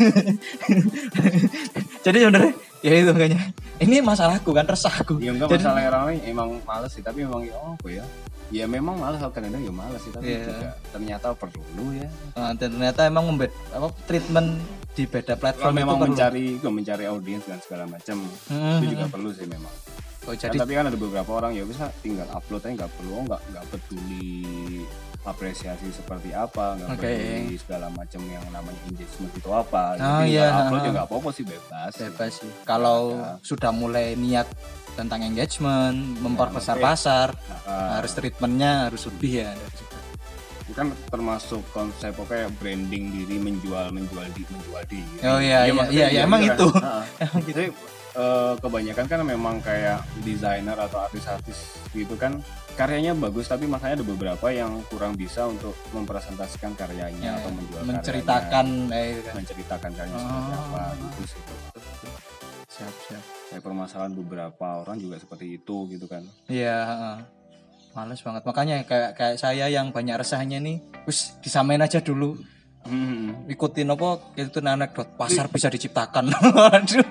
[SPEAKER 1] Jadi sebenarnya ya itu kayaknya. Ini masalahku kan resahku.
[SPEAKER 2] ya enggak
[SPEAKER 1] Jadi-
[SPEAKER 2] masalah orang lain emang males sih tapi memang ya apa ya ya memang males kadang-kadang ya males sih tapi
[SPEAKER 1] Iya.
[SPEAKER 2] juga ternyata perlu ya
[SPEAKER 1] Nah, dan ternyata emang membed apa treatment di beda platform
[SPEAKER 2] memang
[SPEAKER 1] itu perlu.
[SPEAKER 2] mencari gue mencari audiens dan segala macam
[SPEAKER 1] Hmm,
[SPEAKER 2] itu juga perlu sih memang
[SPEAKER 1] Oh,
[SPEAKER 2] Kan,
[SPEAKER 1] jadi
[SPEAKER 2] tapi kan ada beberapa orang ya bisa tinggal upload aja nggak perlu nggak nggak peduli apresiasi seperti apa nggak
[SPEAKER 1] Oke.
[SPEAKER 2] peduli segala macam yang namanya engagement itu apa
[SPEAKER 1] Oh,
[SPEAKER 2] Jadi
[SPEAKER 1] iya,
[SPEAKER 2] upload
[SPEAKER 1] ha.
[SPEAKER 2] ya nggak apa-apa sih bebas
[SPEAKER 1] bebas sih. Kalau
[SPEAKER 2] Ya.
[SPEAKER 1] sudah mulai niat tentang engagement, memperbesar
[SPEAKER 2] oke.
[SPEAKER 1] pasar,
[SPEAKER 2] Nah,
[SPEAKER 1] harus treatmentnya harus lebih ya. dari situ.
[SPEAKER 2] itu kan termasuk konsep pokoknya branding diri menjual menjual di menjual di
[SPEAKER 1] Oh, iya, iya,
[SPEAKER 2] maksudnya
[SPEAKER 1] iya, iya,
[SPEAKER 2] ya [LAUGHS]
[SPEAKER 1] emang
[SPEAKER 2] gitu
[SPEAKER 1] itu.
[SPEAKER 2] kan. Jadi eh, kebanyakan kan memang kayak desainer atau artis-artis gitu kan karyanya bagus tapi makanya ada beberapa yang kurang bisa untuk mempresentasikan karyanya
[SPEAKER 1] Ya,
[SPEAKER 2] atau menjual
[SPEAKER 1] menceritakan
[SPEAKER 2] karyanya,
[SPEAKER 1] eh, kan.
[SPEAKER 2] menceritakan karyanya seperti
[SPEAKER 1] Oh.
[SPEAKER 2] apa gitu sih
[SPEAKER 1] siap siap.
[SPEAKER 2] Kayak permasalahan beberapa orang juga seperti itu gitu kan
[SPEAKER 1] Iya, males banget. Makanya kayak kayak saya yang banyak resahnya nih, wis disamain aja dulu.
[SPEAKER 2] Hmm.
[SPEAKER 1] Ikutin apa itu anekdot pasar bisa diciptakan. [LAUGHS] Waduh.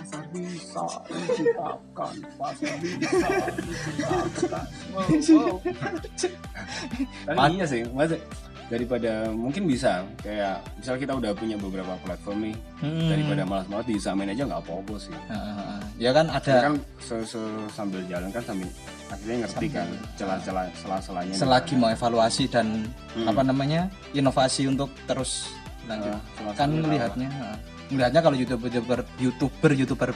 [SPEAKER 2] pasar bisa diciptakan pasar bisa diciptakan [LAUGHS] tapi iya sih mas daripada mungkin bisa kayak misal kita udah punya beberapa platform nih
[SPEAKER 1] Hmm.
[SPEAKER 2] daripada malas-malas disamain aja nggak apa-apa sih
[SPEAKER 1] Heeh. Ya kan ada
[SPEAKER 2] ya kan se- se- sambil jalan kan sambil akhirnya ngerti kan celah-celah celah-celahnya di
[SPEAKER 1] selagi mau evaluasi dan
[SPEAKER 2] Hmm.
[SPEAKER 1] apa namanya inovasi untuk terus lanjut.
[SPEAKER 2] Celah-celah
[SPEAKER 1] kan melihatnya, heeh. melihatnya kalau youtuber youtuber youtuber youtuber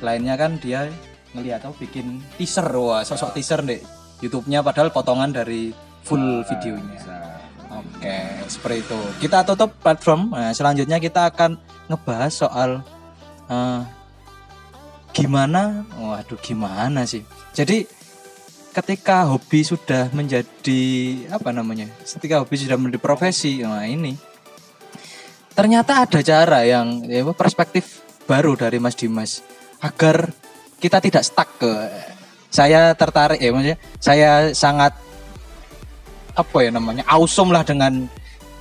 [SPEAKER 1] lainnya kan dia ngelihat oh bikin teaser wah sosok teaser deh YouTube-nya padahal potongan dari full
[SPEAKER 2] Nah,
[SPEAKER 1] videonya.
[SPEAKER 2] bisa.
[SPEAKER 1] Oke, seperti itu. Kita tutup platform. Nah, selanjutnya kita akan ngebahas soal eh, gimana, waduh gimana sih. Jadi ketika hobi sudah menjadi apa namanya? Ketika hobi sudah menjadi profesi, nah ini ternyata ada cara yang ya, perspektif baru dari Mas Dimas agar kita tidak stuck ke saya tertarik ya maksudnya saya sangat apa ya namanya awesome lah dengan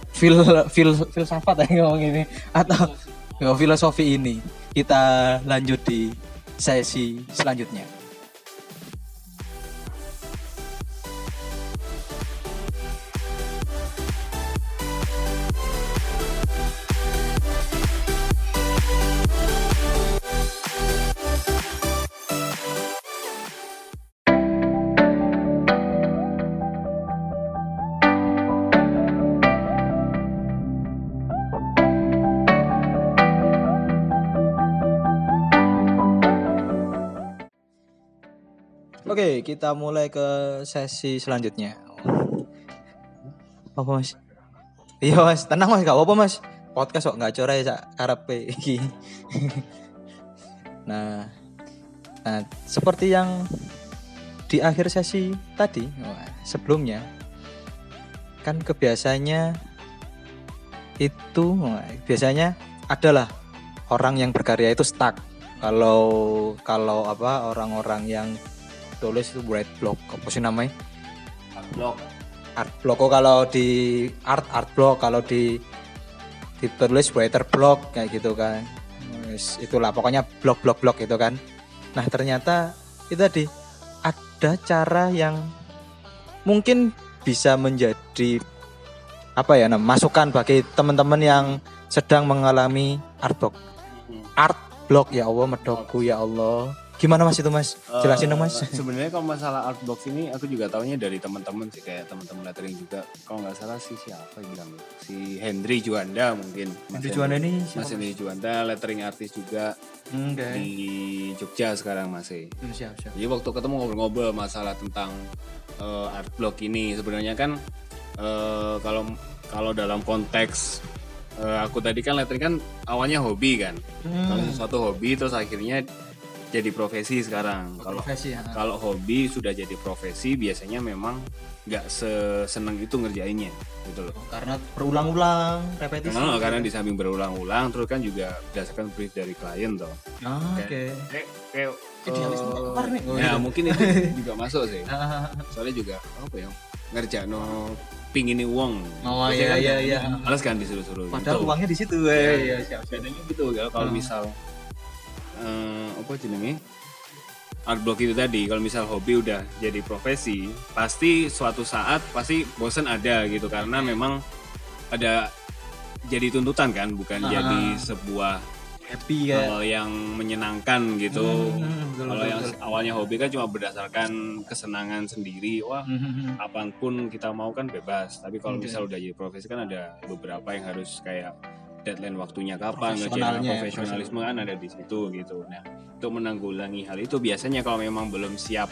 [SPEAKER 1] fil fil filsafat [LAUGHS] ya ngomong ini. Atau ya, filosofi ini. Kita lanjut di sesi selanjutnya Oke, kita mulai ke sesi selanjutnya. Apa mas? Iya mas, tenang mas, gak apa-apa mas. Podcast kok nggak corai sak karepe [LAUGHS] nah, nah seperti yang di akhir sesi tadi, sebelumnya kan kebiasaannya itu biasanya adalah orang yang berkarya itu stuck. Kalau kalau apa orang-orang yang tulis itu write block apa sih namanya?
[SPEAKER 2] Blog.
[SPEAKER 1] art block. Oh, kalau di art art block kalau di ditulis writer block kayak gitu kan. Wes, itulah pokoknya blog blog blog itu kan. Nah ternyata itu tadi ada cara yang mungkin bisa menjadi apa ya nam masukan bagi teman-teman yang sedang mengalami art block.
[SPEAKER 2] Hmm.
[SPEAKER 1] art block ya Allah medokku ya Allah Gimana Mas itu Mas? Jelasin dong Mas.
[SPEAKER 2] Eh, [LAUGHS] Sebenarnya kalau masalah art box ini aku juga taunya dari teman-teman sih kayak teman-teman lettering juga. Kalau nggak salah sih siapa yang bilang si Hendry Juanda mungkin. Mas
[SPEAKER 1] Henry Juanda ini
[SPEAKER 2] Mas
[SPEAKER 1] siapa?
[SPEAKER 2] Hendry Juanda lettering artis juga
[SPEAKER 1] Hmm, Oke.
[SPEAKER 2] di Jogja sekarang masih.
[SPEAKER 1] Hmm, Siap, siap.
[SPEAKER 2] Jadi waktu ketemu ngobrol-ngobrol masalah tentang eh, art block ini sebenarnya kan eh, kalau kalau dalam konteks eh, aku tadi kan lettering kan awalnya hobi kan. Kalau
[SPEAKER 1] Hmm.
[SPEAKER 2] sesuatu hobi terus akhirnya jadi profesi sekarang. Kalau
[SPEAKER 1] Profesi ya.
[SPEAKER 2] kalau hobi sudah jadi profesi biasanya memang nggak seseneng itu ngerjainnya gitu loh.
[SPEAKER 1] Karena berulang-ulang, repetisi.
[SPEAKER 2] Karena, karena di samping berulang-ulang terus kan juga berdasarkan brief dari klien toh.
[SPEAKER 1] Ah, Oke.
[SPEAKER 2] Kayak kayak
[SPEAKER 1] Idealisme keluar nih. Oh,
[SPEAKER 2] ya
[SPEAKER 1] gitu.
[SPEAKER 2] mungkin itu [LAUGHS] juga masuk sih.
[SPEAKER 1] Ah,
[SPEAKER 2] Soalnya juga apa ya ngerjakno pingin uang.
[SPEAKER 1] Oh iya
[SPEAKER 2] kan
[SPEAKER 1] iya iya.
[SPEAKER 2] Males kan disuruh-suruh.
[SPEAKER 1] Padahal
[SPEAKER 2] gitu.
[SPEAKER 1] uangnya di situ.
[SPEAKER 2] Ya,
[SPEAKER 1] iya, siap, siap.
[SPEAKER 2] bedanya gitu ya kalau
[SPEAKER 1] Hmm.
[SPEAKER 2] misal eh, apa jenenge art block itu tadi kalau misal hobi udah jadi profesi pasti suatu saat pasti bosen ada gitu karena memang ada jadi tuntutan kan bukan
[SPEAKER 1] Ah.
[SPEAKER 2] jadi sebuah
[SPEAKER 1] Happy ya.
[SPEAKER 2] hal yang menyenangkan gitu
[SPEAKER 1] Hmm, betul,
[SPEAKER 2] kalau
[SPEAKER 1] betul,
[SPEAKER 2] yang awalnya hobi kan cuma berdasarkan kesenangan sendiri wah
[SPEAKER 1] Hmm, hmm, hmm.
[SPEAKER 2] apa pun kita mau kan bebas tapi kalau
[SPEAKER 1] Oke.
[SPEAKER 2] misal udah jadi profesi kan ada beberapa yang harus kayak deadline waktunya kapan ngerjain
[SPEAKER 1] ya,
[SPEAKER 2] profesionalisme kan ada di situ gitu nah untuk menanggulangi hal itu biasanya kalau memang belum siap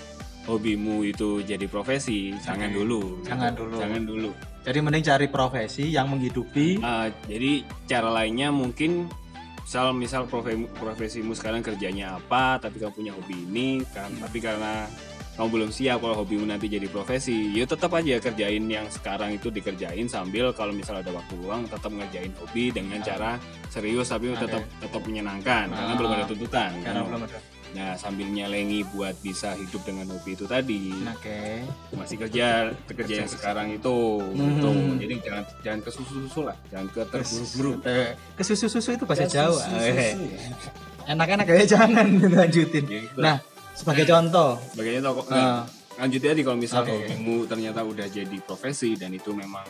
[SPEAKER 2] hobimu itu jadi profesi jangan
[SPEAKER 1] Oke.
[SPEAKER 2] dulu gitu.
[SPEAKER 1] Jangan dulu.
[SPEAKER 2] jangan dulu
[SPEAKER 1] Jadi mending cari profesi yang menghidupi.
[SPEAKER 2] Ah, jadi cara lainnya mungkin misal misal profe- profesimu sekarang kerjanya apa tapi kamu punya hobi ini kan tapi karena kamu belum siap kalau hobimu nanti jadi profesi ya tetap aja kerjain yang sekarang itu dikerjain sambil kalau misal ada waktu luang tetap ngerjain hobi dengan cara serius tapi
[SPEAKER 1] Oke.
[SPEAKER 2] tetap tetap menyenangkan karena
[SPEAKER 1] Ah.
[SPEAKER 2] belum ada tuntutan
[SPEAKER 1] Karena belum ada.
[SPEAKER 2] nah sambil nyelengi buat bisa hidup dengan hobi itu tadi
[SPEAKER 1] Oke.
[SPEAKER 2] masih kerja kerja yang sekarang itu gitu.
[SPEAKER 1] Hmm.
[SPEAKER 2] jadi jangan jangan ke susu-susu lah jangan ke terburu-buru
[SPEAKER 1] Eh, Ke susu-susu itu bahasa
[SPEAKER 2] Ya,
[SPEAKER 1] Jawa. Eh, Enak-enak [LAUGHS] ya jangan lanjutin.
[SPEAKER 2] Ya, itu.
[SPEAKER 1] Nah, sebagai contoh.
[SPEAKER 2] Sebagainya toko
[SPEAKER 1] eh,
[SPEAKER 2] lanjut aja kalau misal
[SPEAKER 1] Oke.
[SPEAKER 2] hobimu ternyata udah jadi profesi dan itu memang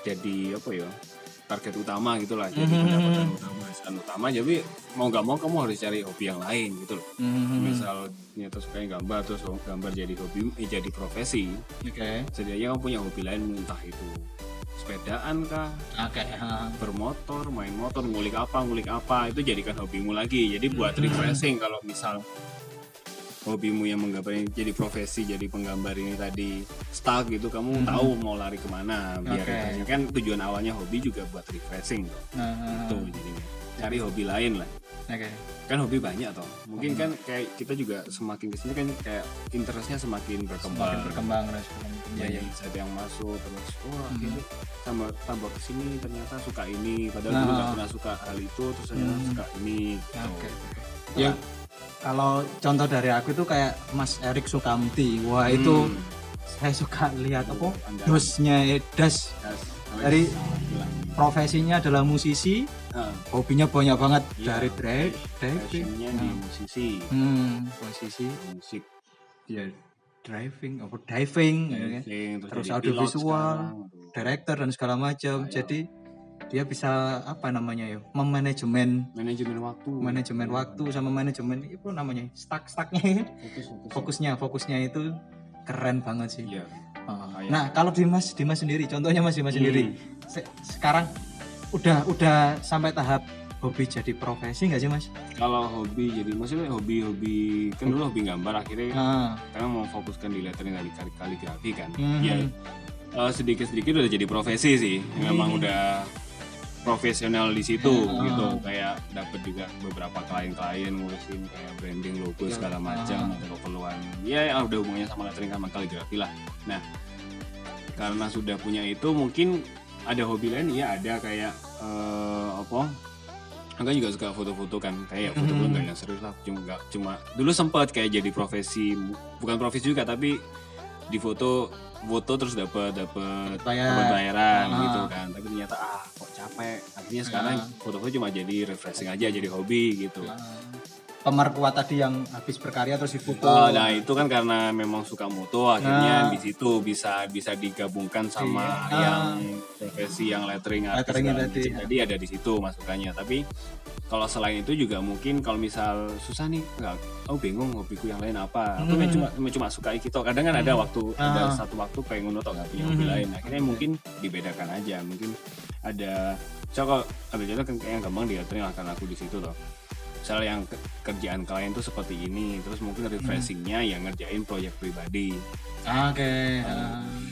[SPEAKER 2] jadi apa ya target utama gitu lah jadi
[SPEAKER 1] Mhm.
[SPEAKER 2] pendapatan utama penghasilan utama jadi mau nggak mau kamu harus cari hobi yang lain gitu loh
[SPEAKER 1] hmm,
[SPEAKER 2] misal ternyata suka gambar terus gambar jadi hobi eh, jadi profesi
[SPEAKER 1] Oke.
[SPEAKER 2] setidaknya kamu punya hobi lain entah itu sepedaan kah
[SPEAKER 1] Oke. ha.
[SPEAKER 2] bermotor main motor ngulik apa ngulik apa itu jadikan hobimu lagi jadi buat
[SPEAKER 1] Hmm.
[SPEAKER 2] refreshing kalau misal hobimu yang menggambar ini jadi profesi jadi penggambar ini tadi stuck gitu kamu
[SPEAKER 1] Hmm.
[SPEAKER 2] tahu mau lari ke mana
[SPEAKER 1] biar
[SPEAKER 2] refreshing kan tujuan awalnya hobi juga buat refreshing tuh
[SPEAKER 1] Nah,
[SPEAKER 2] tuh jadinya cari hobi lain lah
[SPEAKER 1] Oke.
[SPEAKER 2] kan hobi banyak toh mungkin
[SPEAKER 1] Hmm.
[SPEAKER 2] kan kayak kita juga semakin ke sini kan kayak interestnya semakin berkembang
[SPEAKER 1] Semakin berkembang. Iya,
[SPEAKER 2] banyak
[SPEAKER 1] iya.
[SPEAKER 2] insight yang masuk terus oh
[SPEAKER 1] Hmm.
[SPEAKER 2] akhirnya tambah tambah ke sini ternyata suka ini padahal
[SPEAKER 1] Nah.
[SPEAKER 2] dulu nggak pernah suka hal itu terus ternyata
[SPEAKER 1] Hmm.
[SPEAKER 2] suka ini gitu.
[SPEAKER 1] Oke. Ya, kalau contoh dari aku itu kayak Mas Erik Sukamti. Wah, itu
[SPEAKER 2] Hmm.
[SPEAKER 1] saya suka lihat apa?
[SPEAKER 2] Andalan.
[SPEAKER 1] Dosnya das
[SPEAKER 2] Yes.
[SPEAKER 1] Dari- profesinya adalah musisi,
[SPEAKER 2] Ah,
[SPEAKER 1] hobinya banyak banget
[SPEAKER 2] Iya.
[SPEAKER 1] dari
[SPEAKER 2] passionnya di
[SPEAKER 1] Nah,
[SPEAKER 2] musisi
[SPEAKER 1] Hmm, posisi
[SPEAKER 2] musik
[SPEAKER 1] ya driving, apa diving, ya kan?
[SPEAKER 2] diving,
[SPEAKER 1] Terus
[SPEAKER 2] jadi
[SPEAKER 1] audiovisual, director dan segala macam. Jadi dia bisa apa namanya ya, memanajemen
[SPEAKER 2] manajemen waktu
[SPEAKER 1] manajemen waktu sama manajemen itu namanya stack stacknya
[SPEAKER 2] fokus fokus
[SPEAKER 1] fokusnya fokusnya itu keren banget sih. Ah.
[SPEAKER 2] Kayak-
[SPEAKER 1] Nah kalau Dimas Dimas sendiri, contohnya Mas Dimas sendiri,
[SPEAKER 2] Hmm.
[SPEAKER 1] se- sekarang udah udah sampai tahap hobi jadi profesi nggak sih Mas?
[SPEAKER 2] kalau hobi jadi maksudnya hobi-hobi kan dulu hobi gambar akhirnya
[SPEAKER 1] Ah,
[SPEAKER 2] karena mau fokuskan di lettering dari kali kaligrafi kan
[SPEAKER 1] Mhm.
[SPEAKER 2] ya eh, sedikit-sedikit udah jadi profesi sih memang
[SPEAKER 1] Mhm.
[SPEAKER 2] udah profesional di situ
[SPEAKER 1] Ah.
[SPEAKER 2] gitu kayak dapat juga beberapa klien-klien ngurusin kayak branding logo
[SPEAKER 1] Ya,
[SPEAKER 2] segala macam
[SPEAKER 1] ah.
[SPEAKER 2] atau keperluan ya ya udah hubungannya sama lettering sama kaligrafi lah nah karena sudah punya itu mungkin ada hobi lain ya ada kayak eh, apa kan juga suka foto-foto kan kayak foto
[SPEAKER 1] Mhm.
[SPEAKER 2] nggak yang serius lah cuma cuma dulu sempat kayak jadi profesi bukan profesi juga tapi di foto foto terus dapat dapat
[SPEAKER 1] bayar.
[SPEAKER 2] bayaran
[SPEAKER 1] Ah.
[SPEAKER 2] gitu kan tapi ternyata ah kok capek akhirnya sekarang
[SPEAKER 1] Ah.
[SPEAKER 2] foto-foto cuma jadi refreshing aja jadi hobi gitu
[SPEAKER 1] Ah. Pemerkuat tadi yang habis berkarya terus difoto.
[SPEAKER 2] Oh, nah itu kan karena memang suka moto akhirnya
[SPEAKER 1] Ah.
[SPEAKER 2] di situ bisa bisa digabungkan sama
[SPEAKER 1] Iya.
[SPEAKER 2] yang profesi yang lettering segala
[SPEAKER 1] tadi.
[SPEAKER 2] macam. tadi ada di situ masukannya tapi kalau selain itu juga mungkin kalau misal susah nih nggak oh bingung hobiku yang lain apa. Aku
[SPEAKER 1] Hmm.
[SPEAKER 2] cuma cuma suka gitu kadang kan ada
[SPEAKER 1] Hmm.
[SPEAKER 2] waktu ada
[SPEAKER 1] Ah.
[SPEAKER 2] satu waktu kayak ngono atau nggak punya hobi
[SPEAKER 1] Hmm.
[SPEAKER 2] lain. Akhirnya mungkin dibedakan aja. Mungkin ada kalau ambil contoh kan kayak yang gampang diaturin lah karena aku di situ loh misal yang ke- kerjaan klien tuh seperti ini terus mungkin refreshingnya yang ngerjain proyek pribadi.
[SPEAKER 1] Oke.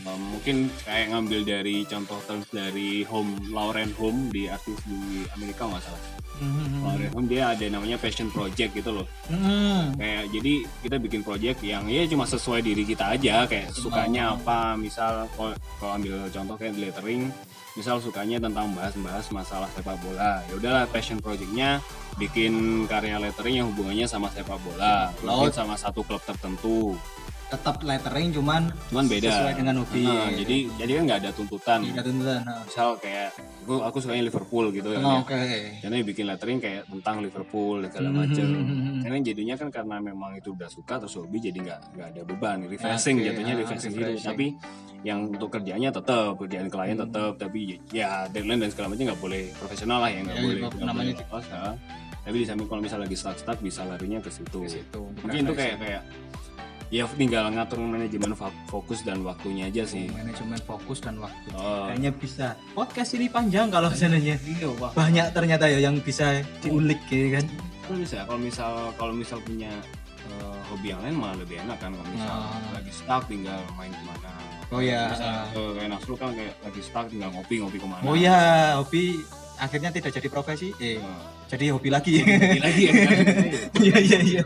[SPEAKER 2] Um, mungkin kayak ngambil dari contoh terms dari Home Lauren Home di artis di Amerika nggak salah Lauren Home dia ada namanya passion project gitu loh
[SPEAKER 1] Hmm.
[SPEAKER 2] kayak jadi kita bikin project yang ya cuma sesuai diri kita aja kayak sukanya
[SPEAKER 1] Oh.
[SPEAKER 2] apa misal kalau kalau ambil contoh kayak lettering misal sukanya tentang bahas-bahas masalah sepak bola ya udahlah passion projectnya bikin karya lettering yang hubungannya sama sepak bola
[SPEAKER 1] Oh.
[SPEAKER 2] mungkin sama satu klub tertentu
[SPEAKER 1] tetap lettering cuman
[SPEAKER 2] cuman beda
[SPEAKER 1] Sesuai dengan hobi,
[SPEAKER 2] Nah,
[SPEAKER 1] ya.
[SPEAKER 2] jadi jadi kan nggak ada tuntutan
[SPEAKER 1] tidak tuntutan nah.
[SPEAKER 2] misal kayak aku aku sukanya Liverpool gitu ya
[SPEAKER 1] Oh, oke
[SPEAKER 2] karena bikin lettering kayak tentang Liverpool segala
[SPEAKER 1] Hmm.
[SPEAKER 2] macam karena jadinya kan karena memang itu udah suka terus hobi jadi nggak nggak ada beban refreshing
[SPEAKER 1] Oke,
[SPEAKER 2] jatuhnya
[SPEAKER 1] ah,
[SPEAKER 2] refreshing gitu
[SPEAKER 1] refreshing.
[SPEAKER 2] tapi yang untuk kerjanya tetap kerjaan klien
[SPEAKER 1] Hmm.
[SPEAKER 2] tetap tapi ya deadline dan segala macam nggak boleh profesional lah ya nggak
[SPEAKER 1] Ya,
[SPEAKER 2] boleh
[SPEAKER 1] ya,
[SPEAKER 2] nggak
[SPEAKER 1] namanya
[SPEAKER 2] boleh lolos, ah. tapi di samping kalau misal lagi stuck stuck bisa larinya ke situ
[SPEAKER 1] ke situ
[SPEAKER 2] mungkin itu kayak kayak ya tinggal ngatur manajemen fo- fokus dan waktunya aja sih.
[SPEAKER 1] Manajemen fokus dan waktu.
[SPEAKER 2] Oh.
[SPEAKER 1] kayaknya bisa. Podcast ini panjang kalau seandainya
[SPEAKER 2] Iya,
[SPEAKER 1] banyak ternyata ya yang bisa diulik ya kan?
[SPEAKER 2] Kalau bisa kalau misal kalau misal punya eh, hobi yang lain malah lebih enak kan kalau misal
[SPEAKER 1] Ah.
[SPEAKER 2] lagi stuck tinggal main ke mana.
[SPEAKER 1] Oh ya.
[SPEAKER 2] Misal, eh, kayak Nasrul kan kayak lagi stuck tinggal ngopi ngopi ke mana.
[SPEAKER 1] Oh ya hobi akhirnya tidak jadi profesi. Eh
[SPEAKER 2] Eh,
[SPEAKER 1] jadi hobi lagi
[SPEAKER 2] ngopi lagi ya [LAUGHS] kan?
[SPEAKER 1] iya iya iya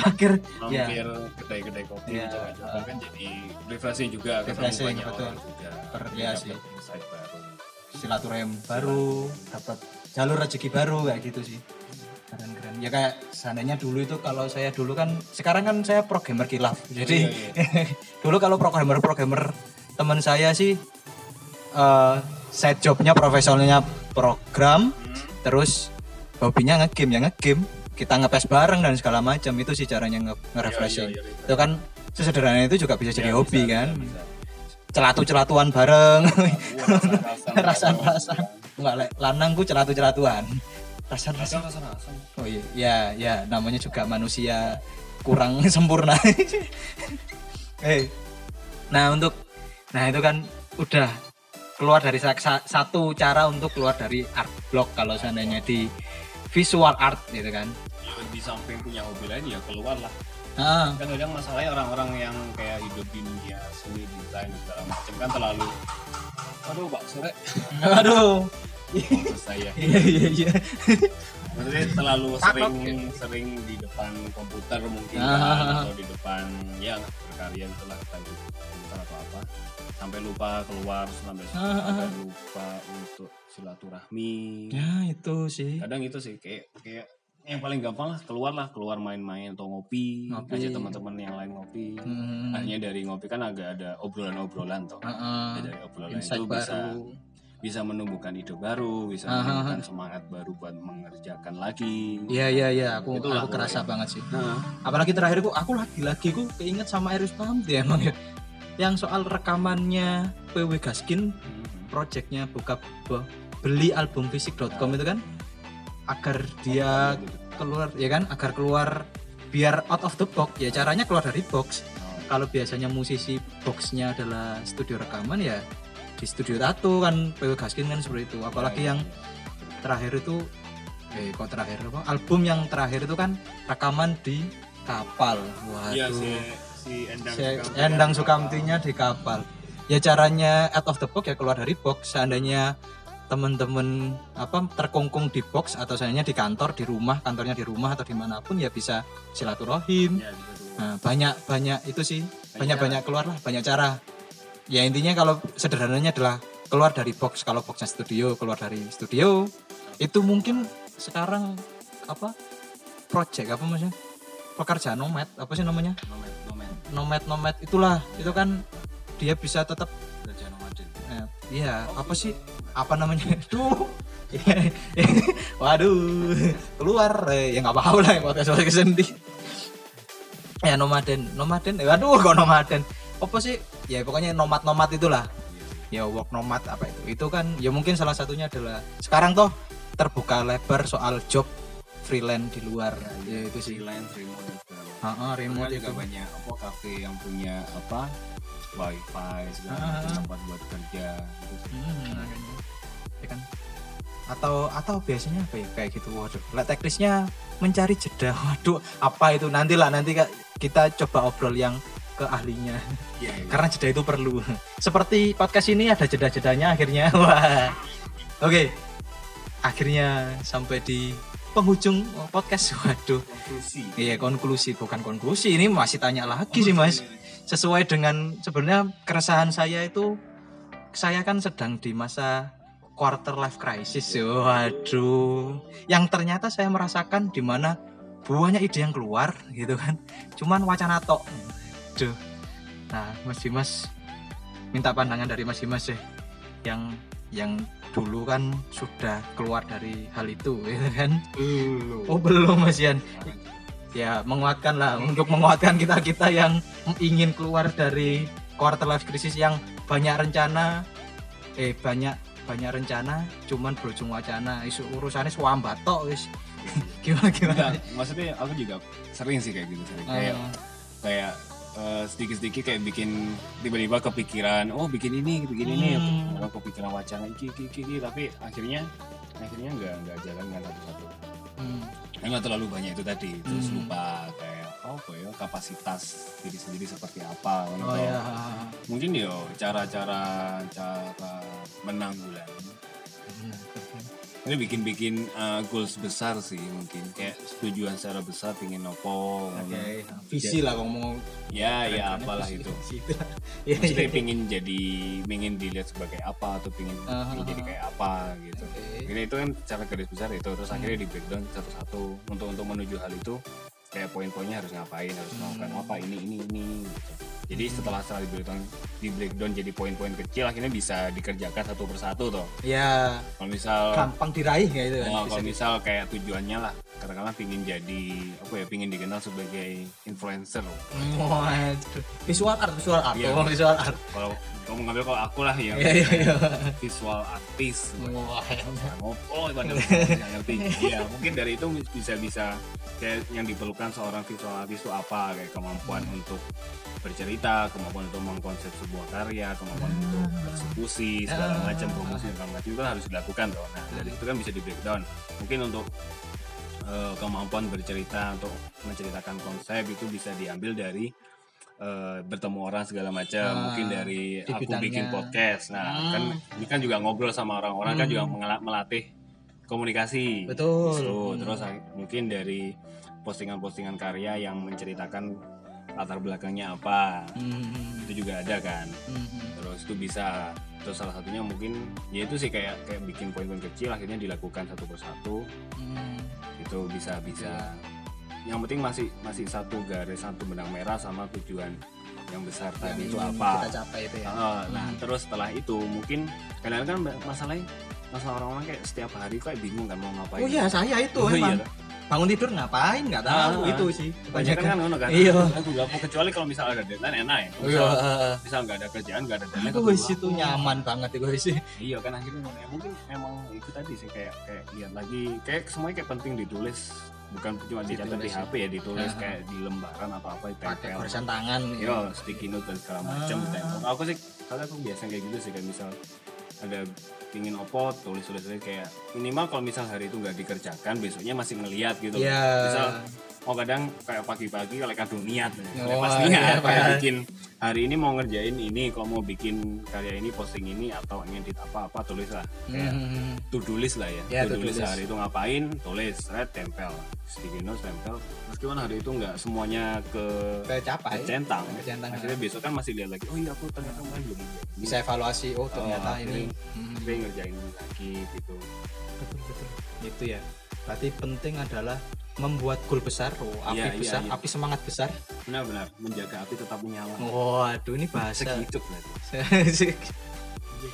[SPEAKER 1] akhir Ya.
[SPEAKER 2] mampir kedai-kedai kopi
[SPEAKER 1] Ya.
[SPEAKER 2] coba-coba kan jadi refreshing juga ketemu
[SPEAKER 1] Refreshing,
[SPEAKER 2] banyak
[SPEAKER 1] betul.
[SPEAKER 2] orang juga
[SPEAKER 1] Per- ya sih.
[SPEAKER 2] baru
[SPEAKER 1] silaturahim baru dapat jalur rezeki baru kayak gitu sih keren keren ya kayak seandainya dulu itu kalau saya dulu kan sekarang kan saya programmer kilaf jadi
[SPEAKER 2] iya, [LAUGHS]
[SPEAKER 1] dulu kalau programmer programmer teman saya sih eh side jobnya profesionalnya program terus hobinya ngegame ya ngegame kita ngepes bareng dan segala macam itu sih caranya nge, nge-refreshing
[SPEAKER 2] Iya, iya, iya.
[SPEAKER 1] itu kan sesederhana itu juga bisa jadi
[SPEAKER 2] Ya,
[SPEAKER 1] hobi
[SPEAKER 2] bisa,
[SPEAKER 1] kan
[SPEAKER 2] bisa, bisa.
[SPEAKER 1] celatu-celatuan bareng [LAUGHS]
[SPEAKER 2] Rasa-rasa.
[SPEAKER 1] Enggak, Le. lanangku celatu-celatuan. Rasa-rasa Oh iya, ya, ya, namanya juga manusia kurang [LAUGHS] sempurna. Eh, nah untuk, nah itu kan udah keluar dari sa- sa- satu cara untuk keluar dari art block kalau seandainya di visual art gitu kan.
[SPEAKER 2] Ya, di samping punya hobi lain ya keluar lah.
[SPEAKER 1] Ah,
[SPEAKER 2] kan kadang masalahnya orang-orang yang kayak hidup di dunia seni desain segala macam kan terlalu aduh pak sore [LAUGHS]
[SPEAKER 1] aduh,
[SPEAKER 2] maksud saya. [LAUGHS]
[SPEAKER 1] Iya iya iya.
[SPEAKER 2] maksudnya terlalu
[SPEAKER 1] Takut,
[SPEAKER 2] sering sering di depan komputer mungkin
[SPEAKER 1] Ah.
[SPEAKER 2] kan, atau di depan ya berkarya itulah kita komputer atau apa sampai lupa keluar sampai
[SPEAKER 1] Ah,
[SPEAKER 2] sampai lupa untuk silaturahmi
[SPEAKER 1] Ya itu sih.
[SPEAKER 2] kadang itu sih kayak kayak yang paling gampang lah keluar lah keluar main-main atau ngopi,
[SPEAKER 1] Ngopi.
[SPEAKER 2] ajak teman-teman yang lain ngopi
[SPEAKER 1] Hmm.
[SPEAKER 2] akhirnya dari ngopi kan agak ada obrolan-obrolan toh
[SPEAKER 1] Heeh.
[SPEAKER 2] Ya, dari obrolan
[SPEAKER 1] Insight
[SPEAKER 2] itu bisa
[SPEAKER 1] baru.
[SPEAKER 2] bisa menumbuhkan ide baru bisa
[SPEAKER 1] Aha.
[SPEAKER 2] menumbuhkan semangat baru buat mengerjakan lagi
[SPEAKER 1] Iya iya iya, aku
[SPEAKER 2] Itulah
[SPEAKER 1] aku kerasa
[SPEAKER 2] pokoknya.
[SPEAKER 1] banget sih.
[SPEAKER 2] Nah,
[SPEAKER 1] Apalagi terakhir aku aku lagi-lagi aku keinget sama Eris Pamti emang ya. Yang soal rekamannya PW Gaskin
[SPEAKER 2] hmm.
[SPEAKER 1] projectnya buka bu- beli album fisik.com itu kan agar dia
[SPEAKER 2] Gitu.
[SPEAKER 1] keluar ya kan? Agar keluar biar out of the box. Ya caranya keluar dari box.
[SPEAKER 2] Oh,
[SPEAKER 1] kalau biasanya musisi boxnya adalah studio rekaman ya di studio tato kan PW Gaskin kan seperti itu. Apalagi
[SPEAKER 2] ya,
[SPEAKER 1] yang terakhir itu eh kok terakhir apa? Album yang terakhir itu kan rekaman di kapal.
[SPEAKER 2] Iya
[SPEAKER 1] waduh
[SPEAKER 2] si Endang
[SPEAKER 1] Si
[SPEAKER 2] Sukamti
[SPEAKER 1] Endang
[SPEAKER 2] kan.
[SPEAKER 1] Sukamtinya di kapal. Ya caranya out of the box ya keluar dari box. Seandainya teman-teman apa terkungkung di box atau seandainya di kantor di rumah kantornya di rumah atau di mana pun ya bisa silaturahim.
[SPEAKER 2] Ya,
[SPEAKER 1] nah, banyak banyak itu sih. Banyak banyak keluar lah banyak cara. Ya intinya kalau sederhananya adalah keluar dari box. Kalau boxnya studio keluar dari studio. Itu mungkin sekarang apa project apa maksudnya? Pekerjaan nomad apa sih namanya? Nomad nomad itulah. Itu kan dia bisa tetap
[SPEAKER 2] Kerja nomaden.
[SPEAKER 1] eh, iya apa sih? Apa namanya? Tuh [LAUGHS] waduh keluar. Eh, ya nggak apa-apa lah podcast podcast sendiri. Ya nomaden nomaden. Eh, waduh kok nomaden? Apa sih? Ya pokoknya nomad nomad itulah. Ya work nomad apa itu? Itu kan ya mungkin salah satunya adalah sekarang toh terbuka lebar soal job freelance di luar. Ya itu sih.
[SPEAKER 2] Freelance remote segala macam.
[SPEAKER 1] Heeh, remote
[SPEAKER 2] juga
[SPEAKER 1] itu
[SPEAKER 2] banyak apa kafe yang punya apa wifi segala
[SPEAKER 1] Ah.
[SPEAKER 2] macam tempat buat kerja. Gitu.
[SPEAKER 1] Hmm, makanya. Ya kan? Atau atau biasanya apa ya? Kayak gitu. Waduh. Lah teknisnya mencari jeda. [LAUGHS] Waduh apa itu? Nantilah nanti kita coba obrol yang ke ahlinya.
[SPEAKER 2] Iya, iya.
[SPEAKER 1] karena jeda itu perlu. [LAUGHS] Seperti podcast ini ada jeda-jedanya akhirnya. [LAUGHS] Wah. Oke. Akhirnya sampai di penghujung podcast. [LAUGHS] Waduh.
[SPEAKER 2] Konklusi.
[SPEAKER 1] Iya konklusi. Bukan konklusi. Ini masih tanya lagi sih mas. Sesuai dengan sebenarnya keresahan saya itu saya kan sedang di masa quarter life crisis. Waduh. Yang ternyata saya merasakan di mana banyak ide yang keluar gitu kan. Cuman wacana tok. Duh. nah Mas Dimas minta pandangan dari Mas Dimas deh yang yang dulu kan sudah keluar dari hal itu gitu [LAUGHS] kan?
[SPEAKER 2] Belum.
[SPEAKER 1] oh belum Mas Yan. Ya menguatkan lah untuk menguatkan kita kita yang ingin keluar dari quarter life crisis yang banyak rencana eh banyak banyak rencana cuman berujung wacana. Isu urusannya swambat tok wis. [LAUGHS] Gimana gimana?
[SPEAKER 2] Enggak, maksudnya aku juga sering sih kayak gitu sering. Kayak
[SPEAKER 1] Ah,
[SPEAKER 2] kayak eh, sedikit-sedikit kayak bikin tiba-tiba kepikiran oh bikin ini bikin ini.
[SPEAKER 1] Hmm.
[SPEAKER 2] atau kepikiran wacana iki iki iki, iki, tapi akhirnya akhirnya nggak nggak jalan kan satu-satu
[SPEAKER 1] hmm,
[SPEAKER 2] karena terlalu banyak itu tadi. Terus
[SPEAKER 1] Hmm.
[SPEAKER 2] lupa kayak oh apa ya kapasitas diri sendiri seperti apa
[SPEAKER 1] oh
[SPEAKER 2] atau
[SPEAKER 1] ya
[SPEAKER 2] mungkin yo cara-cara cara menanggulangi ini bikin-bikin uh, goals besar sih mungkin. Kayak tujuan secara besar pingin nopo
[SPEAKER 1] oke. visi lah ngomong
[SPEAKER 2] ya ya apalah itu. [LAUGHS]
[SPEAKER 1] Ya,
[SPEAKER 2] maksudnya pingin jadi pingin dilihat sebagai apa atau pingin, pingin
[SPEAKER 1] ah,
[SPEAKER 2] jadi kayak apa gitu. Ini itu kan cara garis besar itu terus
[SPEAKER 1] Hmm.
[SPEAKER 2] akhirnya di breakdown satu-satu. Untuk untuk menuju hal itu kayak poin-poinnya harus ngapain harus
[SPEAKER 1] Hmm.
[SPEAKER 2] melakukan apa ini ini ini gitu. Jadi setelah setelah di breakdown di breakdown jadi poin-poin kecil akhirnya bisa dikerjakan satu persatu toh.
[SPEAKER 1] ya
[SPEAKER 2] Kalau misal
[SPEAKER 1] gampang diraih kayak itu kan
[SPEAKER 2] kalau misal kayak tujuannya lah katakanlah pingin jadi apa ya pingin dikenal sebagai influencer
[SPEAKER 1] Waduh. visual art visual art oh, visual art
[SPEAKER 2] kalau kamu ngambil kalau aku lah yang
[SPEAKER 1] Iya, iya, iya.
[SPEAKER 2] visual artis.
[SPEAKER 1] Wah,
[SPEAKER 2] oh [LAUGHS] nggak ngerti. Ya mungkin dari itu bisa bisa kayak yang diperlukan seorang visual artis itu apa kayak kemampuan untuk bercerita kemampuan untuk mengkonsep sebuah karya kemampuan untuk eksekusi segala
[SPEAKER 1] Ah.
[SPEAKER 2] macam promosi segala macam itu kan harus dilakukan toh nah dari itu kan bisa di breakdown. Mungkin untuk eh, kemampuan bercerita untuk menceritakan konsep itu bisa diambil dari eh, bertemu orang segala macam
[SPEAKER 1] Ah,
[SPEAKER 2] mungkin dari aku bikin podcast nah
[SPEAKER 1] Hmm.
[SPEAKER 2] kan ini kan juga ngobrol sama orang-orang kan
[SPEAKER 1] Hmm.
[SPEAKER 2] juga mengela- melatih komunikasi
[SPEAKER 1] Betul.
[SPEAKER 2] Gitu.
[SPEAKER 1] Hmm.
[SPEAKER 2] terus ah, mungkin dari postingan-postingan karya yang menceritakan latar belakangnya apa
[SPEAKER 1] Hmm,
[SPEAKER 2] itu juga ada kan
[SPEAKER 1] hmm, hmm.
[SPEAKER 2] terus itu bisa terus salah satunya mungkin ya itu sih kayak kayak bikin poin-poin kecil akhirnya dilakukan satu persatu
[SPEAKER 1] Hmm.
[SPEAKER 2] itu bisa bisa yang penting masih masih satu garis satu benang merah sama tujuan yang besar
[SPEAKER 1] Yang
[SPEAKER 2] tadi itu apa.
[SPEAKER 1] kita capai itu ya.
[SPEAKER 2] Ah, nah
[SPEAKER 1] Hmm.
[SPEAKER 2] terus setelah itu mungkin kadang-kadang kan masalahnya masalah orang-orang kayak setiap hari kayak bingung kan mau ngapain.
[SPEAKER 1] Oh iya saya itu
[SPEAKER 2] Oh, iya.
[SPEAKER 1] Emang bangun tidur ngapain? Nggak tahu
[SPEAKER 2] Ah,
[SPEAKER 1] itu sih
[SPEAKER 2] banyak kan ngono kan?
[SPEAKER 1] Iya.
[SPEAKER 2] aku nggak mau kecuali kalau misal ada deadline enak ya.
[SPEAKER 1] Oh, iya.
[SPEAKER 2] Misal, misal nggak ada kerjaan nggak ada deadline
[SPEAKER 1] itu itu nyaman banget itu wis.
[SPEAKER 2] Iya kan akhirnya ya, mungkin emang itu tadi sih kayak kayak lihat lagi kayak semuanya kayak penting ditulis bukan cuma dicatat di
[SPEAKER 1] ya.
[SPEAKER 2] HP ya ditulis
[SPEAKER 1] Ah.
[SPEAKER 2] kayak di lembaran atau apa
[SPEAKER 1] pakai
[SPEAKER 2] ditempel
[SPEAKER 1] barisan tangan
[SPEAKER 2] Yo, sticky note dan segala macam
[SPEAKER 1] Ah.
[SPEAKER 2] ditempel. Aku sih, kalau aku biasa kayak gitu sih kayak misal ada pingin opo tulis tulis kayak minimal kalau misal hari itu nggak dikerjakan besoknya masih ngeliat gitu.
[SPEAKER 1] ya
[SPEAKER 2] Misal oh kadang kayak pagi-pagi kalau kadung niat,
[SPEAKER 1] Oh,
[SPEAKER 2] pas
[SPEAKER 1] iya,
[SPEAKER 2] niat kayak
[SPEAKER 1] Pak.
[SPEAKER 2] bikin hari ini mau ngerjain ini, kalau mau bikin karya ini posting ini atau ngedit apa apa tulis lah. Kayak
[SPEAKER 1] Hmm.
[SPEAKER 2] to do list lah ya.
[SPEAKER 1] Ya,
[SPEAKER 2] to
[SPEAKER 1] to
[SPEAKER 2] do list hari itu ngapain, tulis, red tempel, sticky note tempel. Meskipun hari itu nggak semuanya ke
[SPEAKER 1] kecapai
[SPEAKER 2] centang
[SPEAKER 1] Kecentang,
[SPEAKER 2] akhirnya besok kan masih lihat lagi oh iya aku ternyata kemarin belum
[SPEAKER 1] bisa evaluasi oh ternyata
[SPEAKER 2] Oh,
[SPEAKER 1] ini Hmm.
[SPEAKER 2] ngerjain lagi gitu
[SPEAKER 1] betul betul itu ya berarti penting adalah membuat goal besar oh, api
[SPEAKER 2] Iya, iya,
[SPEAKER 1] besar
[SPEAKER 2] iya.
[SPEAKER 1] api semangat besar
[SPEAKER 2] benar-benar menjaga api tetap menyala
[SPEAKER 1] waduh ini bahasa
[SPEAKER 2] segitu berarti [LAUGHS]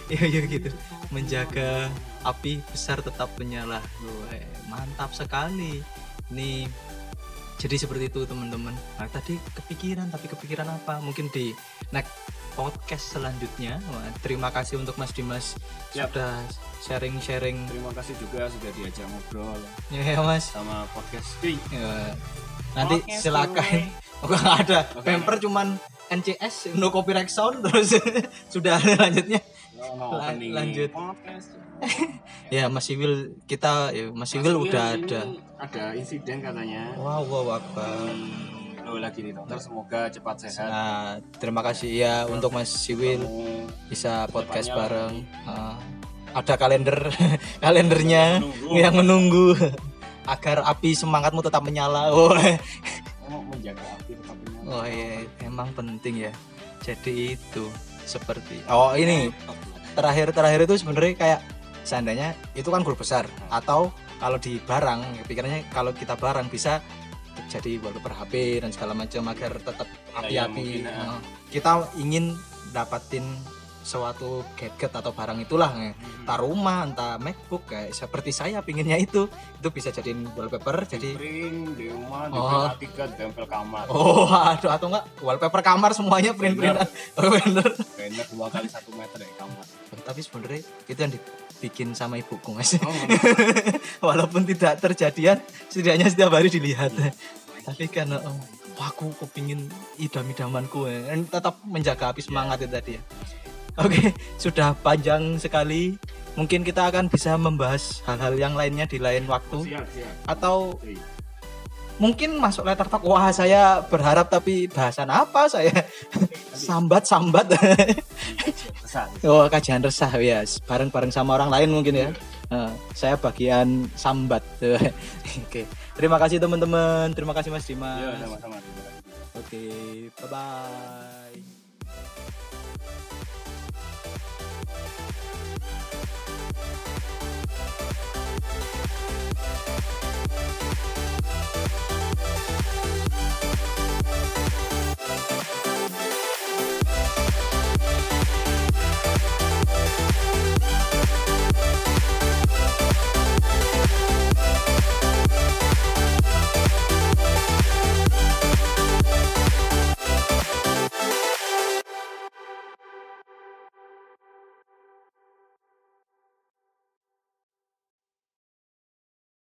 [SPEAKER 1] Iya iya gitu. Menjaga api besar tetap menyala. Wah, mantap sekali. Ini jadi seperti itu teman-teman. Nah, tadi kepikiran tapi kepikiran apa? Mungkin di next podcast selanjutnya. Wah, terima kasih untuk Mas Dimas
[SPEAKER 2] Yap.
[SPEAKER 1] sudah sharing-sharing.
[SPEAKER 2] Terima kasih juga sudah diajak ngobrol
[SPEAKER 1] Ya, Mas.
[SPEAKER 2] sama podcast.
[SPEAKER 1] Ya, nanti
[SPEAKER 2] Podcast
[SPEAKER 1] silakan. Oh, [LAUGHS] nggak ada.
[SPEAKER 2] Oke.
[SPEAKER 1] Pemper cuman NCS no copyright sound terus [LAUGHS] sudah [LAUGHS] lanjutnya.
[SPEAKER 2] No, no,
[SPEAKER 1] Lan-
[SPEAKER 2] opening
[SPEAKER 1] lanjut.
[SPEAKER 2] Podcast.
[SPEAKER 1] Ya Mas Iwil kita ya Mas Iwil
[SPEAKER 2] Mas
[SPEAKER 1] udah
[SPEAKER 2] Wil,
[SPEAKER 1] ada.
[SPEAKER 2] Ada insiden katanya.
[SPEAKER 1] Wow wow akbar.
[SPEAKER 2] Hmm, Lo lagi nih dokter semoga cepat sehat.
[SPEAKER 1] Nah, terima kasih ya untuk Mas Siwil bisa podcast bareng. Ah, ada kalender [LAUGHS] kalendernya
[SPEAKER 2] Menunggu.
[SPEAKER 1] yang menunggu [LAUGHS] agar api semangatmu tetap menyala. [LAUGHS] Oh,
[SPEAKER 2] kamu menjaga api tetap menyala.
[SPEAKER 1] oh iya, emang penting ya. Jadi itu seperti oh ini terakhir terakhir itu sebenarnya kayak seandainya itu kan grup besar atau kalau di barang pikirannya kalau kita barang bisa jadi wallpaper HP dan segala macam agar tetap
[SPEAKER 2] Ya, ya,
[SPEAKER 1] api-api.
[SPEAKER 2] ya.
[SPEAKER 1] Nah, kita ingin dapatin suatu gadget atau barang itulah nge. entah rumah entah MacBook kayak seperti saya pinginnya itu itu bisa jadiin wallpaper jadi
[SPEAKER 2] print di rumah di
[SPEAKER 1] Oh.
[SPEAKER 2] tempel kamar.
[SPEAKER 1] oh [LAUGHS] aduh atau enggak wallpaper kamar semuanya print printan [LAUGHS] oh, bener
[SPEAKER 2] Banyak dua kali satu meter dari kamar.
[SPEAKER 1] tapi sebenarnya itu yang dibikin sama ibuku mas
[SPEAKER 2] Oh, [LAUGHS]
[SPEAKER 1] walaupun tidak terjadian setidaknya setiap hari dilihat tapi kan oh, wah, aku kepingin idam-idamanku ya. Dan tetap menjaga api semangat itu tadi ya. Oke [LAUGHS] sudah panjang sekali. Mungkin kita akan bisa membahas hal-hal yang lainnya di lain waktu.
[SPEAKER 2] Siap siap.
[SPEAKER 1] atau mungkin masuk letter talk wah saya berharap tapi bahasan apa saya? [LAUGHS] Sambat [LAUGHS] sambat oh kajian resah ya bareng-bareng sama orang lain mungkin ya. Eh, saya bagian sambat. Oke terima kasih teman-teman. Terima kasih mas Dimas.
[SPEAKER 2] Iya sama-sama.
[SPEAKER 1] Oke bye bye